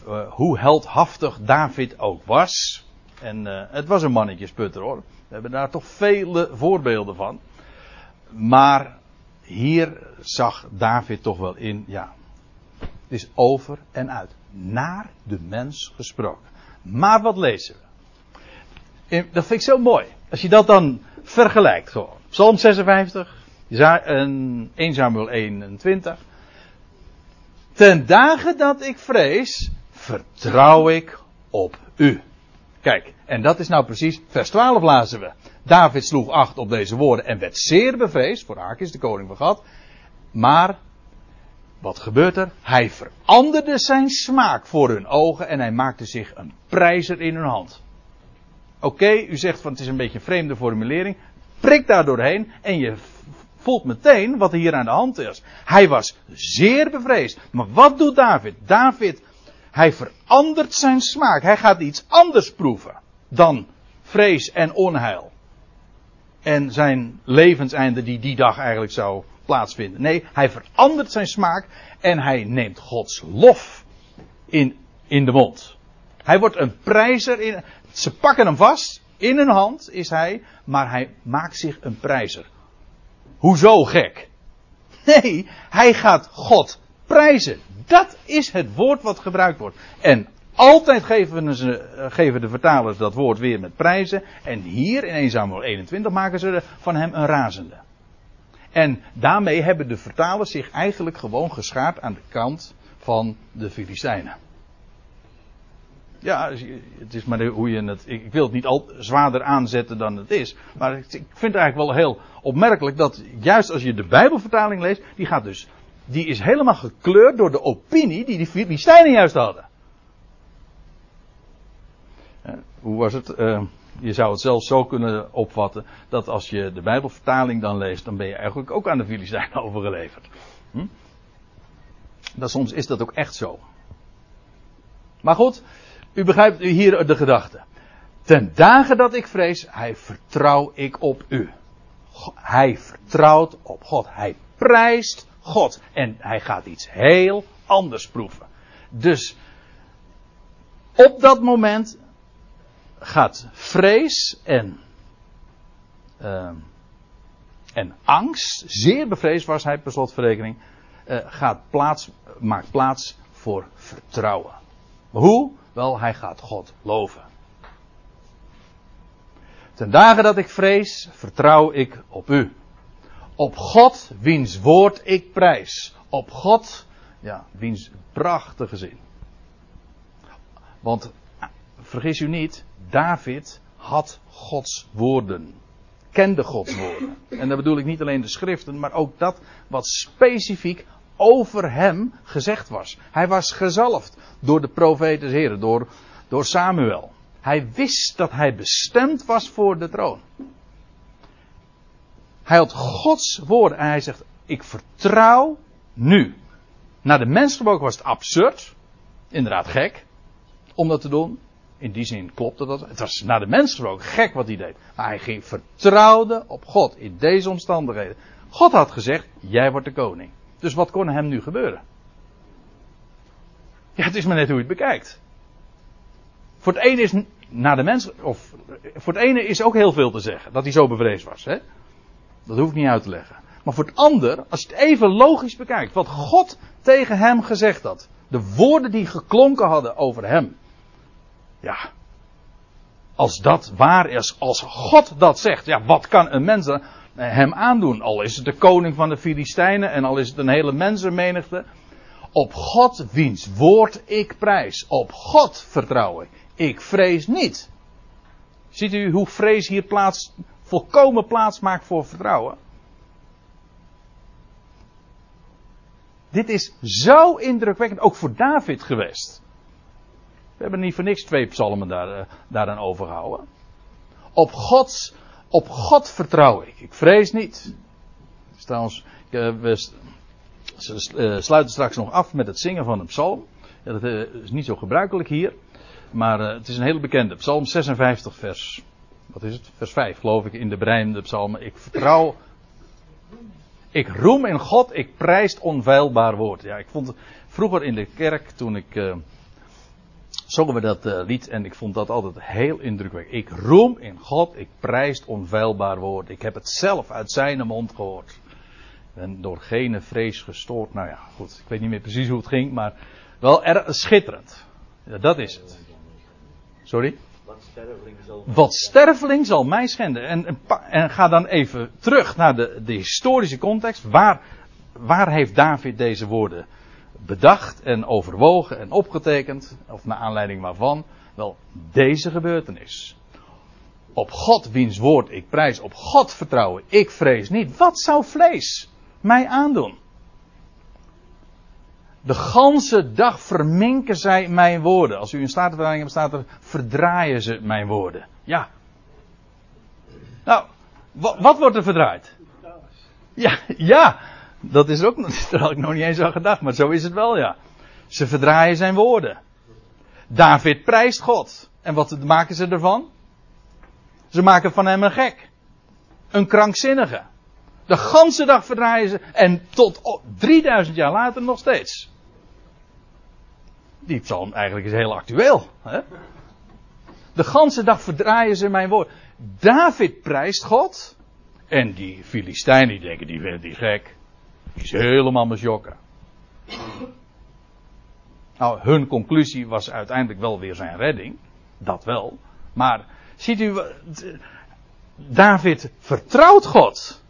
uh, hoe heldhaftig David ook was. En uh, het was een mannetjesputter hoor. We hebben daar toch vele voorbeelden van. Maar hier zag David toch wel in, ja, het is over en uit. Naar de mens gesproken. Maar wat lezen we? Dat vind ik zo mooi. Als je dat dan vergelijkt. Gewoon. Psalm 56, 1 Samuel 21. Ten dagen dat ik vrees, vertrouw ik op u. Kijk, en dat is nou precies, vers 12 lazen we. David sloeg acht op deze woorden en werd zeer bevreesd, voor Akis, de koning van. Maar, wat gebeurt er? Hij veranderde zijn smaak voor hun ogen en hij maakte zich een prijzer in hun hand. Oké, u zegt van het is een beetje een vreemde formulering. Prik daar doorheen en je voelt meteen wat er hier aan de hand is. Hij was zeer bevreesd. Maar wat doet David? David, hij verandert zijn smaak. Hij gaat iets anders proeven dan vrees en onheil. En zijn levenseinde die die dag eigenlijk zou plaatsvinden. Nee, hij verandert zijn smaak en hij neemt Gods lof in, in de mond. Hij wordt een prijzer in. Ze pakken hem vast. In hun hand is hij. Maar hij maakt zich een prijzer. Hoezo gek? Nee, hij gaat God prijzen. Dat is het woord wat gebruikt wordt. En altijd geven, ze, geven de vertalers dat woord weer met prijzen. En hier in 1 Samuel 21 maken ze van hem een razende. En daarmee hebben de vertalers zich eigenlijk gewoon geschaard aan de kant van de Filistijnen. Ja, het is maar hoe je het. Ik wil het niet al zwaarder aanzetten dan het is. Maar ik vind het eigenlijk wel heel opmerkelijk dat juist als je de Bijbelvertaling leest, die gaat dus. Die is helemaal gekleurd door de opinie die die Filistijnen juist hadden. Hoe was het? Uh, je zou het zelfs zo kunnen opvatten dat als je de Bijbelvertaling dan leest, dan ben je eigenlijk ook aan de Filistijnen overgeleverd. Hm? Dat, soms is dat ook echt zo. Maar goed, u begrijpt hier de gedachte. Ten dagen dat ik vrees, hij vertrouw ik op u. Hij vertrouwt op God. Hij prijst God. En hij gaat iets heel anders proeven. Dus op dat moment gaat vrees en, uh, en angst, zeer bevreesd was hij per slotverrekening, uh, gaat plaats, maakt plaats voor vertrouwen. Hoe? Wel, hij gaat God loven. Ten dagen dat ik vrees, vertrouw ik op u. Op God, wiens woord ik prijs. Op God, ja, wiens prachtige zin. Want, vergis u niet, David had Gods woorden. Kende Gods woorden. En daar bedoel ik niet alleen de schriften, maar ook dat wat specifiek over hem gezegd was. Hij was gezalfd door de profeten des Heren, door, door Samuel. Hij wist dat hij bestemd was voor de troon. Hij had Gods woorden en hij zegt: Ik vertrouw nu. Naar de mens was het absurd, inderdaad gek, om dat te doen. In die zin klopte dat. Het was naar de mens gesproken gek wat hij deed. Maar hij ging vertrouwde op God in deze omstandigheden. God had gezegd: Jij wordt de koning. Dus wat kon hem nu gebeuren? Ja, het is maar net hoe je het bekijkt. Voor het ene is naar de mens, of voor het ene is ook heel veel te zeggen dat hij zo bevreesd was. Hè? Dat hoef ik niet uit te leggen. Maar voor het ander, als je het even logisch bekijkt, wat God tegen hem gezegd had, de woorden die geklonken hadden over hem. Ja, als dat waar is, als God dat zegt, ja, wat kan een mens hem aandoen? Al is het de koning van de Filistijnen en al is het een hele mensenmenigte. Op God wiens woord ik prijs. Op God vertrouw ik. Ik vrees niet. Ziet u hoe vrees hier plaats, volkomen plaats maakt voor vertrouwen? Dit is zo indrukwekkend, ook voor David geweest. We hebben niet voor niks twee psalmen daar, uh, daaraan overgehouden. Op, Gods, op God vertrouw ik. Ik vrees niet. Dus trouwens, uh, we uh, sluiten straks nog af met het zingen van een psalm. Ja, dat is niet zo gebruikelijk hier. Maar het is een hele bekende. Psalm 56 vers. Wat is het? Vers 5 geloof ik in de bereinde psalmen. Ik vertrouw ik roem in God, ik prijs onveilbaar woord. Ja, ik vond vroeger in de kerk, toen ik. Zongen we dat uh, lied en ik vond dat altijd heel indrukwekkend. Ik roem in God, ik prijs onveilbaar woord. Ik heb het zelf uit zijn mond gehoord. En door geen vrees gestoord. Nou ja, goed, ik weet niet meer precies hoe het ging, maar wel erg schitterend. Ja, dat is het. Sorry? Wat sterveling zal, Wat zal mij schenden. En, en, en, ga dan even terug naar de, de historische context. Waar, waar heeft David deze woorden bedacht en overwogen en opgetekend? Of naar aanleiding waarvan? Wel, deze gebeurtenis. Op God wiens woord ik prijs, op God vertrouwen, ik vrees niet. Wat zou vlees mij aandoen? De ganse dag verminken zij mijn woorden. Als u een statenvertaling hebt, staat er verdraaien ze mijn woorden. Ja. Nou, wat, wordt er verdraaid? Ja, ja. Dat is ook daar had ik nog niet eens aan gedacht, maar zo is het wel, ja. Ze verdraaien zijn woorden. David prijst God. En wat maken ze ervan? Ze maken van hem een gek. Een krankzinnige. De ganse dag verdraaien ze. En tot 3000 jaar later nog steeds. Die psalm eigenlijk is heel actueel. Hè? De ganse dag verdraaien ze mijn woord. David prijst God. En die Filistijnen die denken, die vinden die gek. Is helemaal misjokken. Nou, hun conclusie was uiteindelijk wel weer zijn redding. Dat wel. Maar ziet u, David vertrouwt God.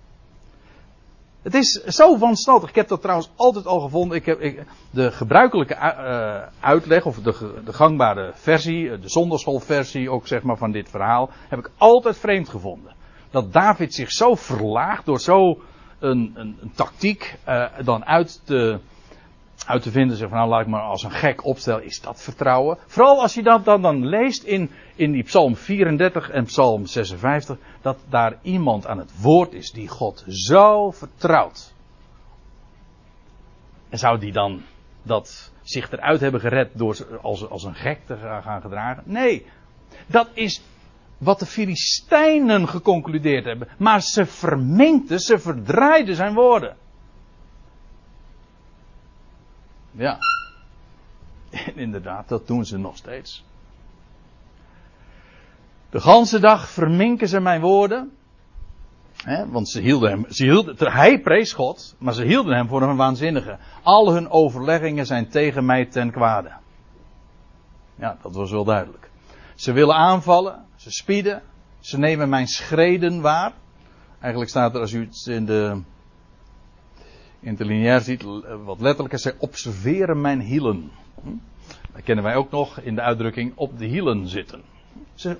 Het is zo wanstaltig. Ik heb dat trouwens altijd al gevonden. Ik heb, ik, de gebruikelijke uh, uitleg, of de, de, gangbare versie, de zonderschoolversie ook zeg maar van dit verhaal, heb ik altijd vreemd gevonden. Dat David zich zo verlaagt door zo een, een, een tactiek uh, dan uit te, uit te vinden. Zeg van nou laat ik maar als een gek opstellen. Is dat vertrouwen? Vooral als je dat dan, dan leest in, in die psalm 34 en psalm 56. Dat daar iemand aan het woord is die God zo vertrouwt. En zou die dan dat zich eruit hebben gered door als, als een gek te gaan gedragen? Nee. Dat is wat de Filistijnen geconcludeerd hebben. Maar ze verminkten, ze verdraaiden zijn woorden. Ja. En inderdaad, dat doen ze nog steeds. De ganse dag verminken ze mijn woorden. want ze hielden hem, ze hielden, hij prees God, maar ze hielden hem voor een waanzinnige. Al hun overleggingen zijn tegen mij ten kwade. Ja, dat was wel duidelijk. Ze willen aanvallen, ze spieden, ze nemen mijn schreden waar. Eigenlijk staat er, als u het in de in de lineair ziet, wat letterlijk zij observeren mijn hielen. Hm? Dat kennen wij ook nog in de uitdrukking op de hielen zitten. Ze,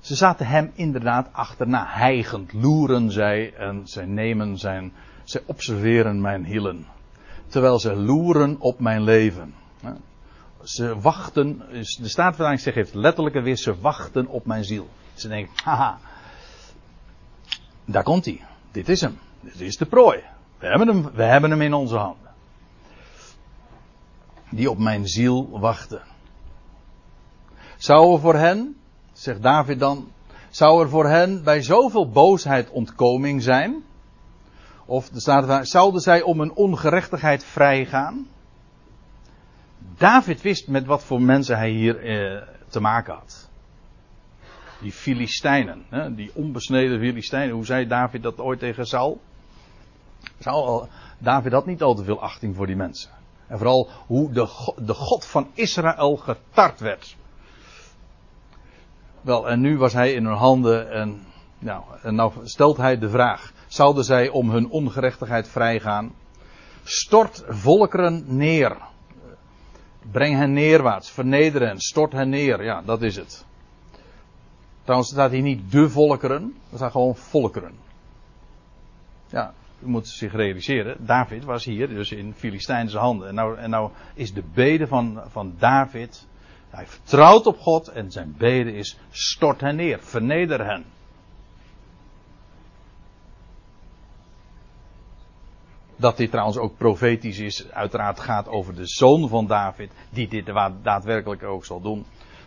ze zaten hem inderdaad achterna, hijgend, loeren zij en zij nemen zijn, zij observeren mijn hielen. Terwijl ze loeren op mijn leven. Ze wachten, de staatvertaling zegt heeft letterlijke weer, ze wachten op mijn ziel. Ze denken, haha, daar komt hij. Dit is hem. Dit is de prooi. We hebben hem, we hebben hem in onze handen. Die op mijn ziel wachten. Zou er voor hen, zegt David dan, zou er voor hen bij zoveel boosheid ontkoming zijn? Of staat zouden zij om een ongerechtigheid vrijgaan? David wist met wat voor mensen hij hier eh, te maken had. Die Filistijnen, hè, die onbesneden Filistijnen. Hoe zei David dat ooit tegen Saul? David had niet al te veel achting voor die mensen. En vooral hoe de, de God van Israël getart werd. Wel, en nu was hij in hun handen en, nou, en nou stelt hij de vraag. Zouden zij om hun ongerechtigheid vrijgaan? Stort volkeren neer. Breng hen neerwaarts, verneder hen, stort hen neer. Ja, dat is het. Trouwens staat hier niet de volkeren, er staat gewoon volkeren. Ja, u moet zich realiseren, David was hier dus in Filistijnse handen. En nou, en nou is de bede van, van David, hij vertrouwt op God en zijn bede is stort hen neer, verneder hen. Dat dit trouwens ook profetisch is, uiteraard gaat over de zoon van David, die dit daadwerkelijk ook zal doen.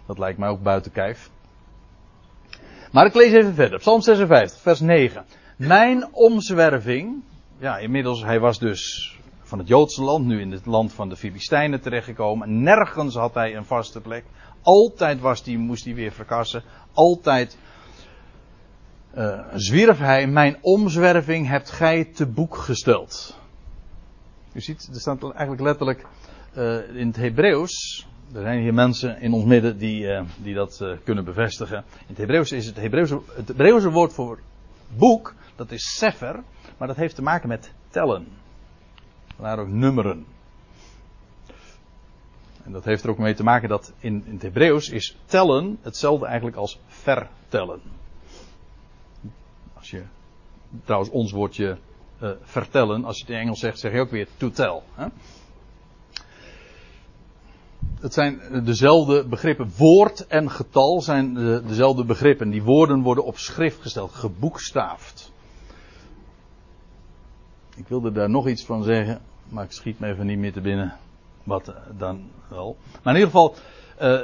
Dat lijkt mij ook buiten kijf. Maar ik lees even verder. Psalm 56, vers 9. Mijn omzwerving. Ja, inmiddels, hij was dus van het Joodse land, nu in het land van de Filistijnen terechtgekomen. Nergens had hij een vaste plek. Altijd was die, moest hij weer verkassen. Altijd uh, zwierf hij, mijn omzwerving hebt gij te boek gesteld. U ziet, er staat eigenlijk letterlijk uh, in het Hebreeuws. Er zijn hier mensen in ons midden die, uh, die dat kunnen bevestigen. In het Hebreeuws is het Hebreeuwse, het Hebreeuwse woord voor boek, dat is sefer, maar dat heeft te maken met tellen. Vandaar ook nummeren. En dat heeft er ook mee te maken dat in, in het Hebreeuws is tellen hetzelfde eigenlijk als vertellen. Als je trouwens ons woordje uh, vertellen, als je het in Engels zegt, zeg je ook weer to tell. Hè? Het zijn dezelfde begrippen. Woord en getal zijn de, dezelfde begrippen. Die woorden worden op schrift gesteld, geboekstaafd. Ik wilde daar nog iets van zeggen, maar ik schiet me even niet meer te binnen. Wat eh, dan wel. Maar in ieder geval, uh,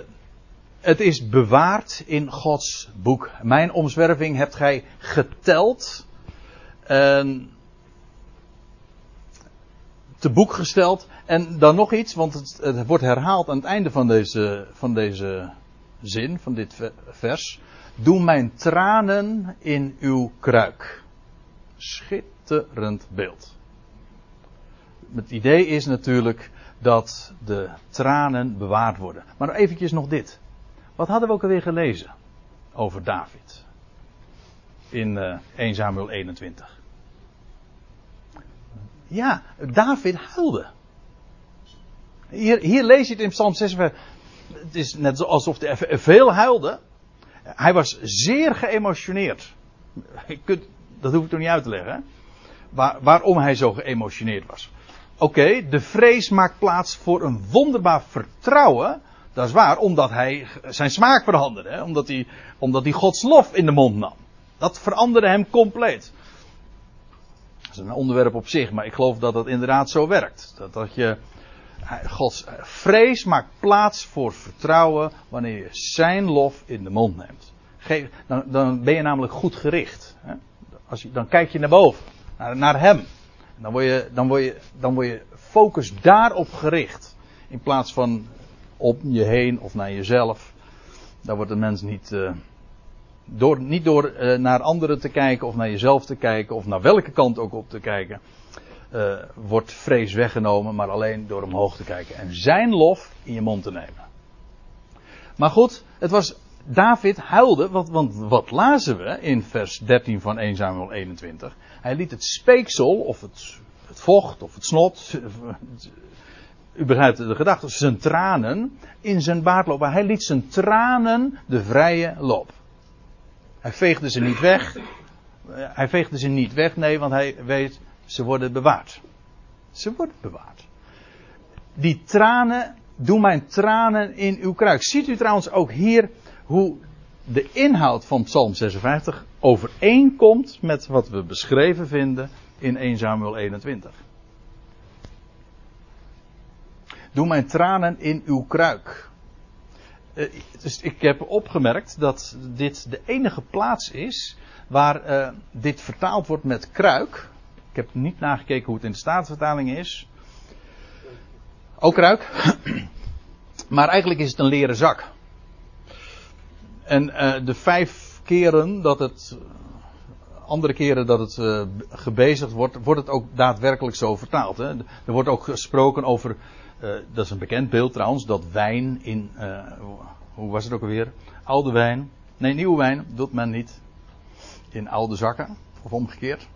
het is bewaard in Gods boek. Mijn omzwerving hebt gij geteld. En te boek gesteld. En dan nog iets, want het, wordt herhaald aan het einde van deze, van deze zin, van dit vers. Doe mijn tranen in uw kruik. Schitterend beeld. Het idee is natuurlijk dat de tranen bewaard worden. Maar eventjes nog dit. Wat hadden we ook alweer gelezen over David? In uh, 1 Samuel 21. Ja, David huilde. Hier, hier lees je het in Psalm 56. Het is net alsof hij veel huilde. Hij was zeer geëmotioneerd. Dat hoef ik toch niet uit te leggen. Waarom hij zo geëmotioneerd was. Oké, de vrees maakt plaats voor een wonderbaar vertrouwen. Dat is waar, omdat hij zijn smaak veranderde. Omdat, hij, omdat hij Gods lof in de mond nam. Dat veranderde hem compleet. Dat is een onderwerp op zich, maar ik geloof dat dat inderdaad zo werkt. Dat, dat je. Gods vrees maakt plaats voor vertrouwen wanneer je zijn lof in de mond neemt. Geef, dan, dan, ben je namelijk goed gericht. Hè? Als je, dan kijk je naar boven, naar, naar hem. Dan word je, dan word je, dan word je focus daarop gericht. In plaats van op je heen of naar jezelf. Daar wordt de mens niet, uh, door, niet door uh, naar anderen te kijken of naar jezelf te kijken of naar welke kant ook op te kijken. Uh, wordt vrees weggenomen, maar alleen door omhoog te kijken en zijn lof in je mond te nemen. Maar goed, het was David huilde, want, want wat lazen we in vers 13 van 1 Samuel 21? Hij liet het speeksel, of het, het vocht, of het snot, u begrijpt de gedachte, zijn tranen in zijn baard lopen. Hij liet zijn tranen de vrije loop. Hij veegde ze niet weg. Hij veegde ze niet weg, nee, want hij weet, ze worden bewaard. Ze worden bewaard. Die tranen, doe mijn tranen in uw kruik. Ziet u trouwens ook hier hoe de inhoud van Psalm 56 overeenkomt met wat we beschreven vinden in 1 Samuel 21. Doe mijn tranen in uw kruik. Uh, dus ik heb opgemerkt dat dit de enige plaats is waar uh, dit vertaald wordt met kruik. Ik heb niet nagekeken hoe het in de Statenvertaling is. Ook kruik. maar eigenlijk is het een leren zak. En uh, de vijf keren dat het. Andere keren dat het gebezigd wordt, wordt het ook daadwerkelijk zo vertaald. Hè? Er wordt ook gesproken over. Uh, dat is een bekend beeld trouwens, dat wijn in. hoe was het ook alweer? Oude wijn. Nee, nieuwe wijn doet men niet in oude zakken. Of omgekeerd.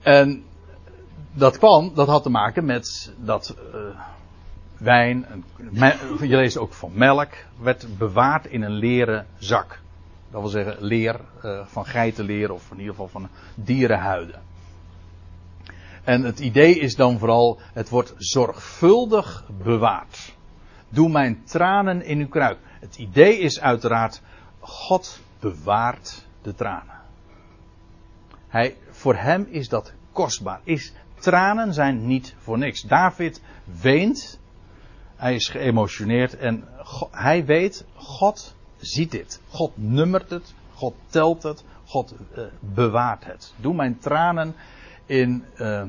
En dat kwam, dat had te maken met dat wijn, je leest ook van melk, werd bewaard in een leren zak. Dat wil zeggen leer van geitenleer of in ieder geval van dierenhuiden. En het idee is dan vooral, het wordt zorgvuldig bewaard. Doe mijn tranen in uw kruik. Het idee is uiteraard, God bewaart de tranen. Hij, voor hem is dat kostbaar. Is, tranen zijn niet voor niks. David weent, hij is geëmotioneerd en hij weet, God ziet dit. God nummert het, God telt het, God uh, bewaart het. Doe mijn tranen in uh,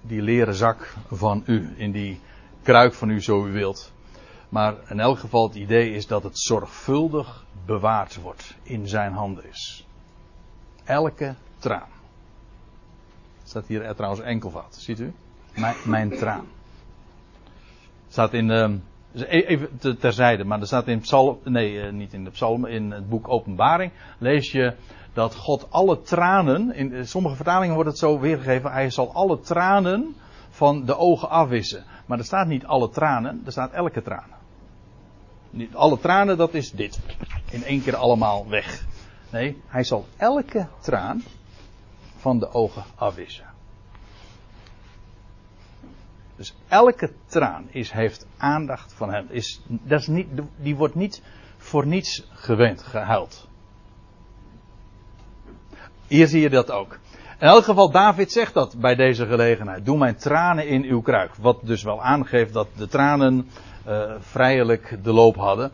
die leren zak van u, in die kruik van u zo u wilt. Maar in elk geval het idee is dat het zorgvuldig bewaard wordt, in zijn handen is. Elke traan. Staat hier er trouwens enkelvoud, ziet u? Mijn, mijn traan. Staat in, uh, even terzijde, maar er staat in Psalm, nee, uh, niet in de Psalm, in het boek Openbaring, lees je dat God alle tranen, in sommige vertalingen wordt het zo weergegeven, hij zal alle tranen van de ogen afwissen. Maar er staat niet alle tranen, er staat elke tranen. Niet alle tranen, dat is dit. In één keer allemaal weg. Nee, hij zal elke traan van de ogen afwissen. Dus elke traan is, heeft aandacht van hem. Is, dat is niet, die wordt niet voor niets gewend, gehuild. Hier zie je dat ook. In elk geval, David zegt dat bij deze gelegenheid. Doe mijn tranen in uw kruik. Wat dus wel aangeeft dat de tranen uh, vrijelijk de loop hadden.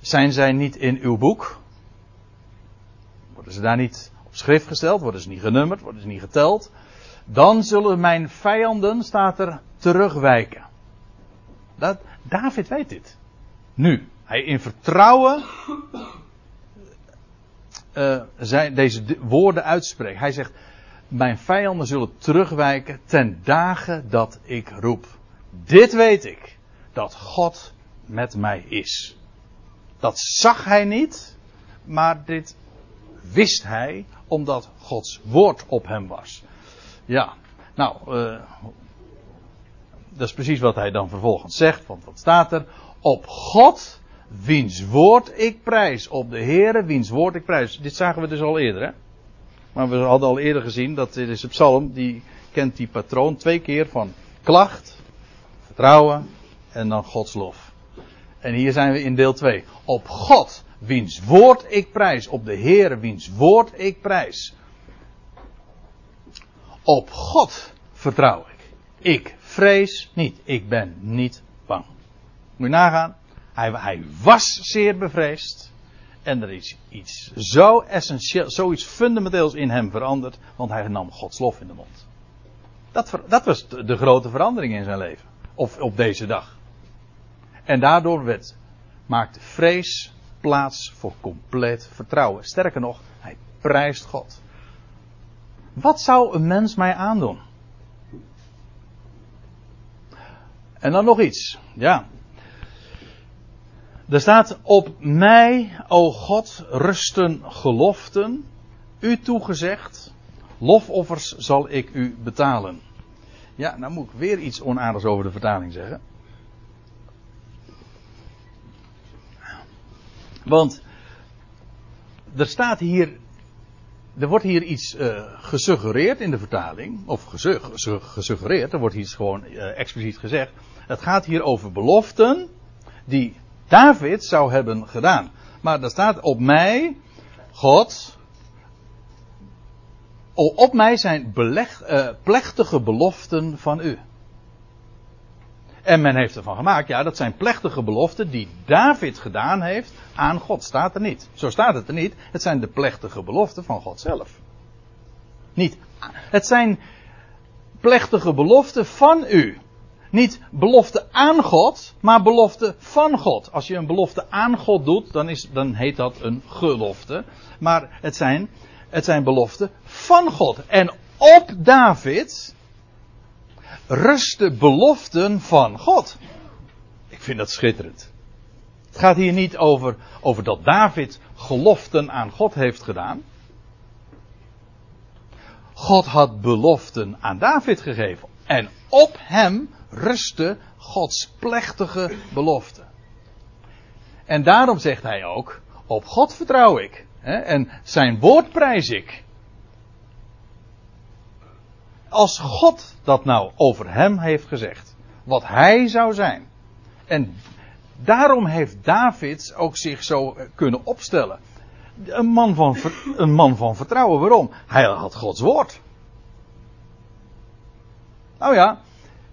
Zijn zij niet in uw boek? Worden ze daar niet op schrift gesteld? Worden ze niet genummerd? Worden ze niet geteld? Dan zullen mijn vijanden, staat er, terugwijken. Dat, David weet dit. Nu, hij in vertrouwen uh, zij deze woorden uitspreekt. Hij zegt, mijn vijanden zullen terugwijken ten dagen dat ik roep. Dit weet ik, dat God met mij is. Dat zag hij niet, maar dit wist hij omdat Gods woord op hem was. Ja, nou, uh, dat is precies wat hij dan vervolgens zegt, want wat staat er? Op God, wiens woord ik prijs. Op de Heere, wiens woord ik prijs. Dit zagen we dus al eerder, hè? Maar we hadden al eerder gezien dat dit is de psalm, die kent die patroon twee keer van klacht, vertrouwen en dan Gods lof. En hier zijn we in deel 2. Op God, wiens woord ik prijs. Op de Heere, wiens woord ik prijs. Op God vertrouw ik. Ik vrees niet. Ik ben niet bang. Moet je nagaan. Hij, hij was zeer bevreesd. En er is iets zo essentieel, zoiets fundamenteels in hem veranderd. Want hij nam Gods lof in de mond. Dat, dat was de grote verandering in zijn leven. Of op deze dag. En daardoor werd, maakte vrees plaats voor compleet vertrouwen. Sterker nog, hij prijst God. Wat zou een mens mij aandoen? En dan nog iets. Ja. Er staat op mij, o God, rusten geloften, u toegezegd, lofoffers zal ik u betalen. Ja, nou moet ik weer iets onaardigs over de vertaling zeggen. Want er staat hier er wordt hier iets uh, gesuggereerd in de vertaling. Of gesuggereerd, er wordt iets gewoon uh, expliciet gezegd. Het gaat hier over beloften die David zou hebben gedaan. Maar er staat op mij, God. Op mij zijn beleg, uh, plechtige beloften van u. En men heeft ervan gemaakt, ja, dat zijn plechtige beloften die David gedaan heeft aan God. Staat er niet. Zo staat het er niet. Het zijn de plechtige beloften van God zelf. Niet. Het zijn plechtige beloften van u. Niet belofte aan God, maar belofte van God. Als je een belofte aan God doet, dan, is, dan heet dat een gelofte. Maar het zijn, het zijn beloften van God. En op David rusten beloften van God. Ik vind dat schitterend. Het gaat hier niet over, over dat David geloften aan God heeft gedaan. God had beloften aan David gegeven. En op hem rustte Gods plechtige belofte. En daarom zegt hij ook: Op God vertrouw ik. En zijn woord prijs ik. als God dat nou over hem heeft gezegd, wat hij zou zijn. En daarom heeft David ook zich zo kunnen opstellen. Een man van, een man van vertrouwen. Waarom? Hij had Gods woord. Nou ja,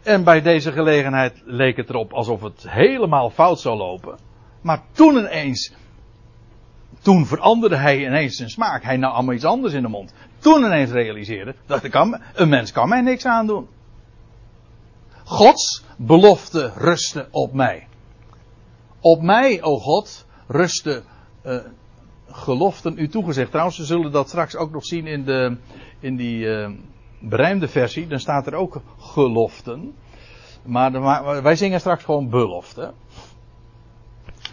en bij deze gelegenheid leek het erop alsof het helemaal fout zou lopen. Maar toen ineens, toen veranderde hij ineens zijn smaak. Hij nam allemaal iets anders in de mond. Toen ineens realiseerde dat een mens kan mij niks aandoen. Gods belofte rustte op mij. Op mij, o God, rustte uh, geloften u toegezegd. Trouwens, we zullen dat straks ook nog zien in, de, in die uh, berijmde versie. Dan staat er ook geloften. Maar, wij zingen straks gewoon belofte.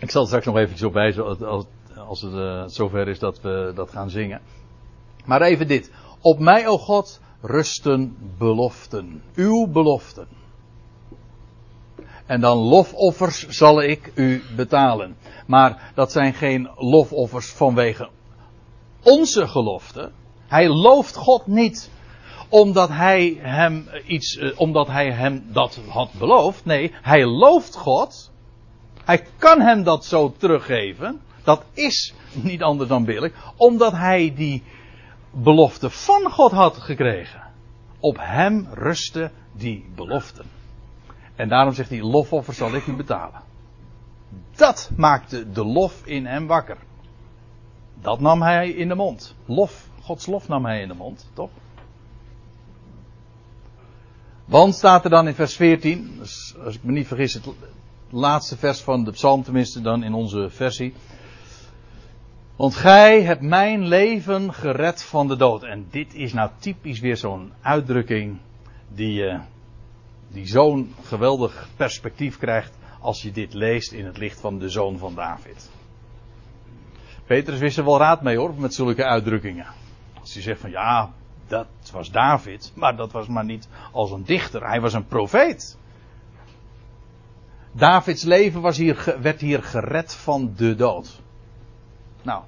Ik zal straks nog even op wijzen als, het uh, zover is dat we dat gaan zingen. Maar even dit. Op mij, o God, rusten beloften. Uw beloften. En dan lofoffers zal ik u betalen. Maar dat zijn geen lofoffers vanwege onze gelofte. Hij looft God niet omdat hij hem iets, eh, omdat hij hem dat had beloofd. Nee, hij looft God. Hij kan hem dat zo teruggeven. Dat is niet anders dan billig. Omdat hij die belofte van God had gekregen. Op hem rustte die beloften. En daarom zegt hij, lofoffer zal ik u betalen. Dat maakte de lof in hem wakker. Dat nam hij in de mond. Lof, Gods lof nam hij in de mond, toch? Want staat er dan in vers 14, dus als ik me niet vergis, het laatste vers van de psalm, tenminste dan in onze versie. Want gij hebt mijn leven gered van de dood. En dit is nou typisch weer zo'n uitdrukking die, uh, die zo'n geweldig perspectief krijgt als je dit leest in het licht van de zoon van David. Petrus wist er wel raad mee hoor, met zulke uitdrukkingen. Als hij zegt van ja, dat was David, maar dat was maar niet als een dichter, hij was een profeet. Davids leven was hier, werd hier gered van de dood. Nou.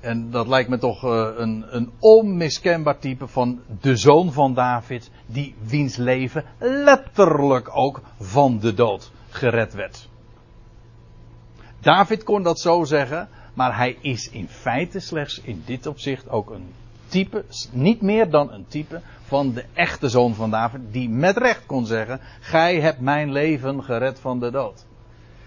En dat lijkt me toch uh, een, een onmiskenbaar type van de zoon van David, die wiens leven letterlijk ook van de dood gered werd. David kon dat zo zeggen, maar hij is in feite slechts in dit opzicht ook een type, niet meer dan een type van de echte zoon van David, die met recht kon zeggen: Gij hebt mijn leven gered van de dood.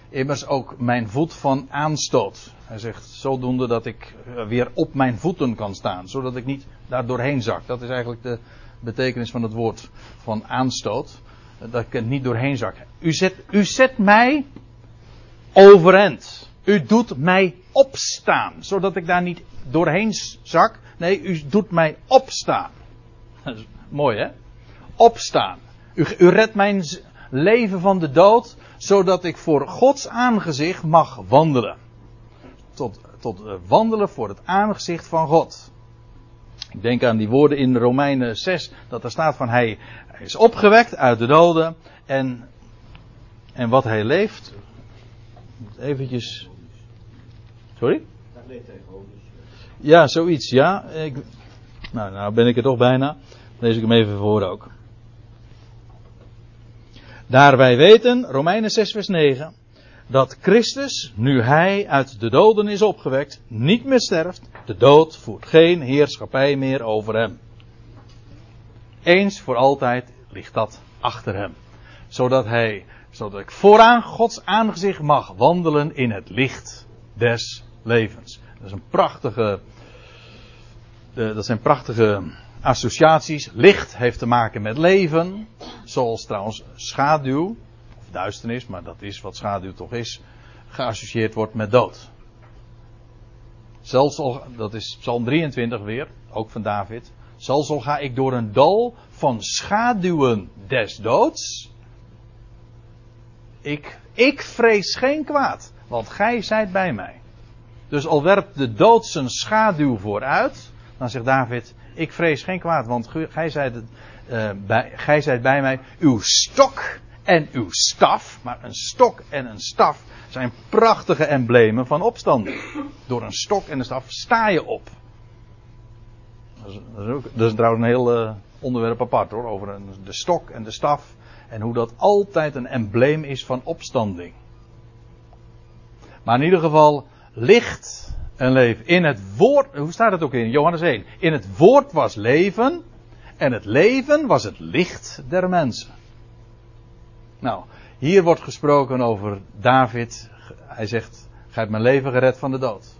Immers ook mijn voet van aanstoot. Hij zegt zodoende dat ik eh, weer op mijn voeten kan staan, zodat ik niet daar doorheen zak. Dat is eigenlijk de betekenis van het woord van aanstoot. Dat ik niet doorheen zak. U zet, u zet mij overend. U doet mij opstaan, zodat ik daar niet doorheen zak. Nee, u doet mij opstaan. Dat is mooi hè? Opstaan. U, u redt mijn leven van de dood, zodat ik voor Gods aangezicht mag wandelen. Tot, tot uh, wandelen voor het aangezicht van God. Ik denk aan die woorden in Romeinen 6, dat er staat van hij, hij is opgewekt uit de doden en, en wat hij leeft. Eventjes. Sorry? Ja, zoiets, ja. Ik, nou, nou ben ik er toch bijna. Lees ik hem even voor ook. Daar wij weten, Romeinen 6 vers 9, dat Christus, nu hij uit de doden is opgewekt, niet meer sterft. De dood voert geen heerschappij meer over hem. Eens voor altijd ligt dat achter hem. Zodat hij, zodat ik vooraan Gods aangezicht mag wandelen in het licht des levens. Dat is een prachtige, dat zijn prachtige associaties. Licht heeft te maken met leven. Zoals trouwens schaduw, of duisternis, maar dat is wat schaduw toch is, geassocieerd wordt met dood. Zelfs al, dat is Psalm 23 weer, ook van David. Zelfs al ga ik door een dal van schaduwen des doods. Ik, ik vrees geen kwaad, want gij zijt bij mij. Dus al werpt de dood zijn schaduw vooruit, dan zegt David, ik vrees geen kwaad, want gij zijt, uh, bij, gij zijt bij mij. Uw stok en uw staf, maar een stok en een staf zijn prachtige emblemen van opstanding. Door een stok en een staf sta je op. Dat is, trouwens een heel uh, onderwerp apart hoor. Over een, de stok en de staf. En hoe dat altijd een embleem is van opstanding. Maar in ieder geval, licht en leven. In het woord, hoe staat het ook in Johannes 1? In het woord was leven. En het leven was het licht der mensen. Nou, hier wordt gesproken over David. Hij zegt: Gij hebt mijn leven gered van de dood.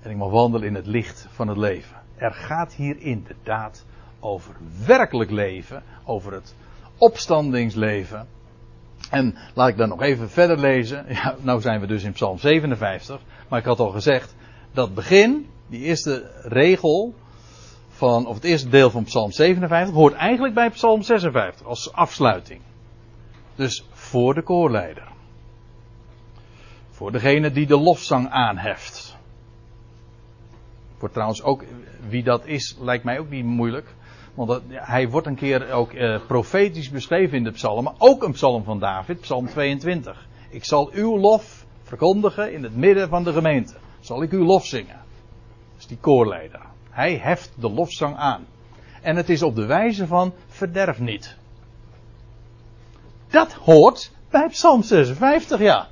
En ik mag wandelen in het licht van het leven. Er gaat hier inderdaad over werkelijk leven. Over het opstandingsleven. En laat ik dan nog even verder lezen. Ja, nou zijn we dus in Psalm 57. Maar ik had al gezegd, dat begin, die eerste regel van, of het eerste deel van Psalm 57, hoort eigenlijk bij Psalm 56 als afsluiting. Dus voor de koorleider. Voor degene die de lofzang aanheft. Voor trouwens ook, wie dat is, lijkt mij ook niet moeilijk. Want hij wordt een keer ook uh, profetisch beschreven in de psalmen. Ook een psalm van David, psalm 22. Ik zal uw lof verkondigen in het midden van de gemeente. Zal ik uw lof zingen. Dat is die koorleider. Hij heft de lofzang aan. En het is op de wijze van verderf niet. Dat hoort bij Psalm 56, ja.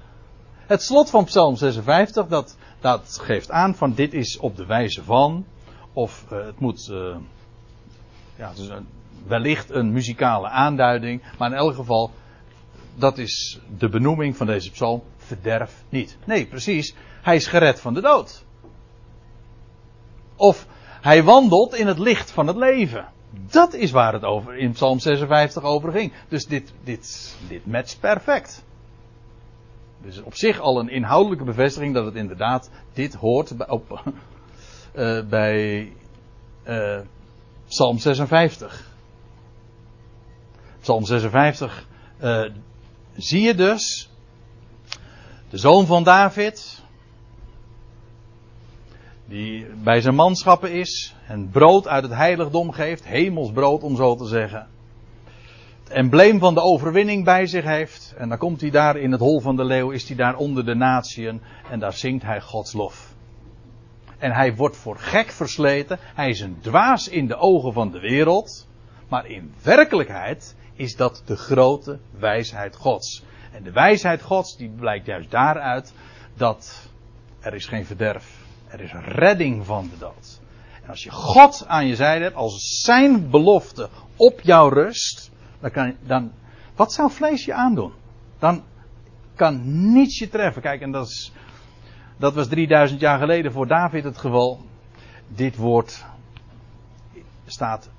Het slot van Psalm 56, dat, dat geeft aan van dit is op de wijze van. Of uh, het moet. Uh, ja, het is een, wellicht een muzikale aanduiding. Maar in elk geval, dat is de benoeming van deze psalm. Verderf niet. Nee, precies. Hij is gered van de dood. Of hij wandelt in het licht van het leven. Dat is waar het over in Psalm 56 over ging. Dus dit, dit, dit matcht perfect. Dus op zich al een inhoudelijke bevestiging dat het inderdaad dit hoort bij, op, uh, bij uh, Psalm 56. Psalm 56 uh, zie je dus de zoon van David, die bij zijn manschappen is en brood uit het heiligdom geeft, hemelsbrood om zo te zeggen. Het embleem van de overwinning bij zich heeft. En dan komt hij daar in het hol van de leeuw, is hij daar onder de natieën en daar zingt hij Gods lof. En hij wordt voor gek versleten. Hij is een dwaas in de ogen van de wereld. Maar in werkelijkheid is dat de grote wijsheid Gods. En de wijsheid Gods die blijkt juist daaruit dat er is geen verderf. Er is redding van de dood. En als je God aan je zijde hebt, als zijn belofte op jou rust, dan kan dan, wat zou vlees je aandoen? Dan kan niets je treffen. Kijk, en dat is, dat was 3000 jaar geleden voor David het geval. Dit woord staat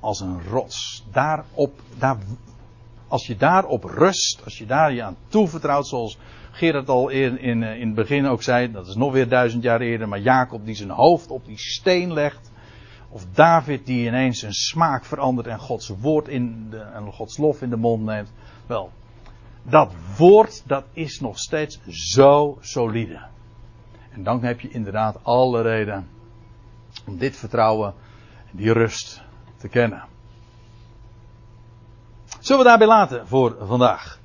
als een rots. Daarop, daar, als je daarop rust, als je daar je aan toevertrouwt, zoals Gerard al in, in, in het begin ook zei, dat is nog weer duizend jaar eerder, maar Jacob die zijn hoofd op die steen legt. Of David die ineens zijn smaak verandert en Gods woord in de, en Gods lof in de mond neemt. Wel, dat woord dat is nog steeds zo solide. En dan heb je inderdaad alle reden om dit vertrouwen en die rust te kennen. Zullen we daarbij laten voor vandaag?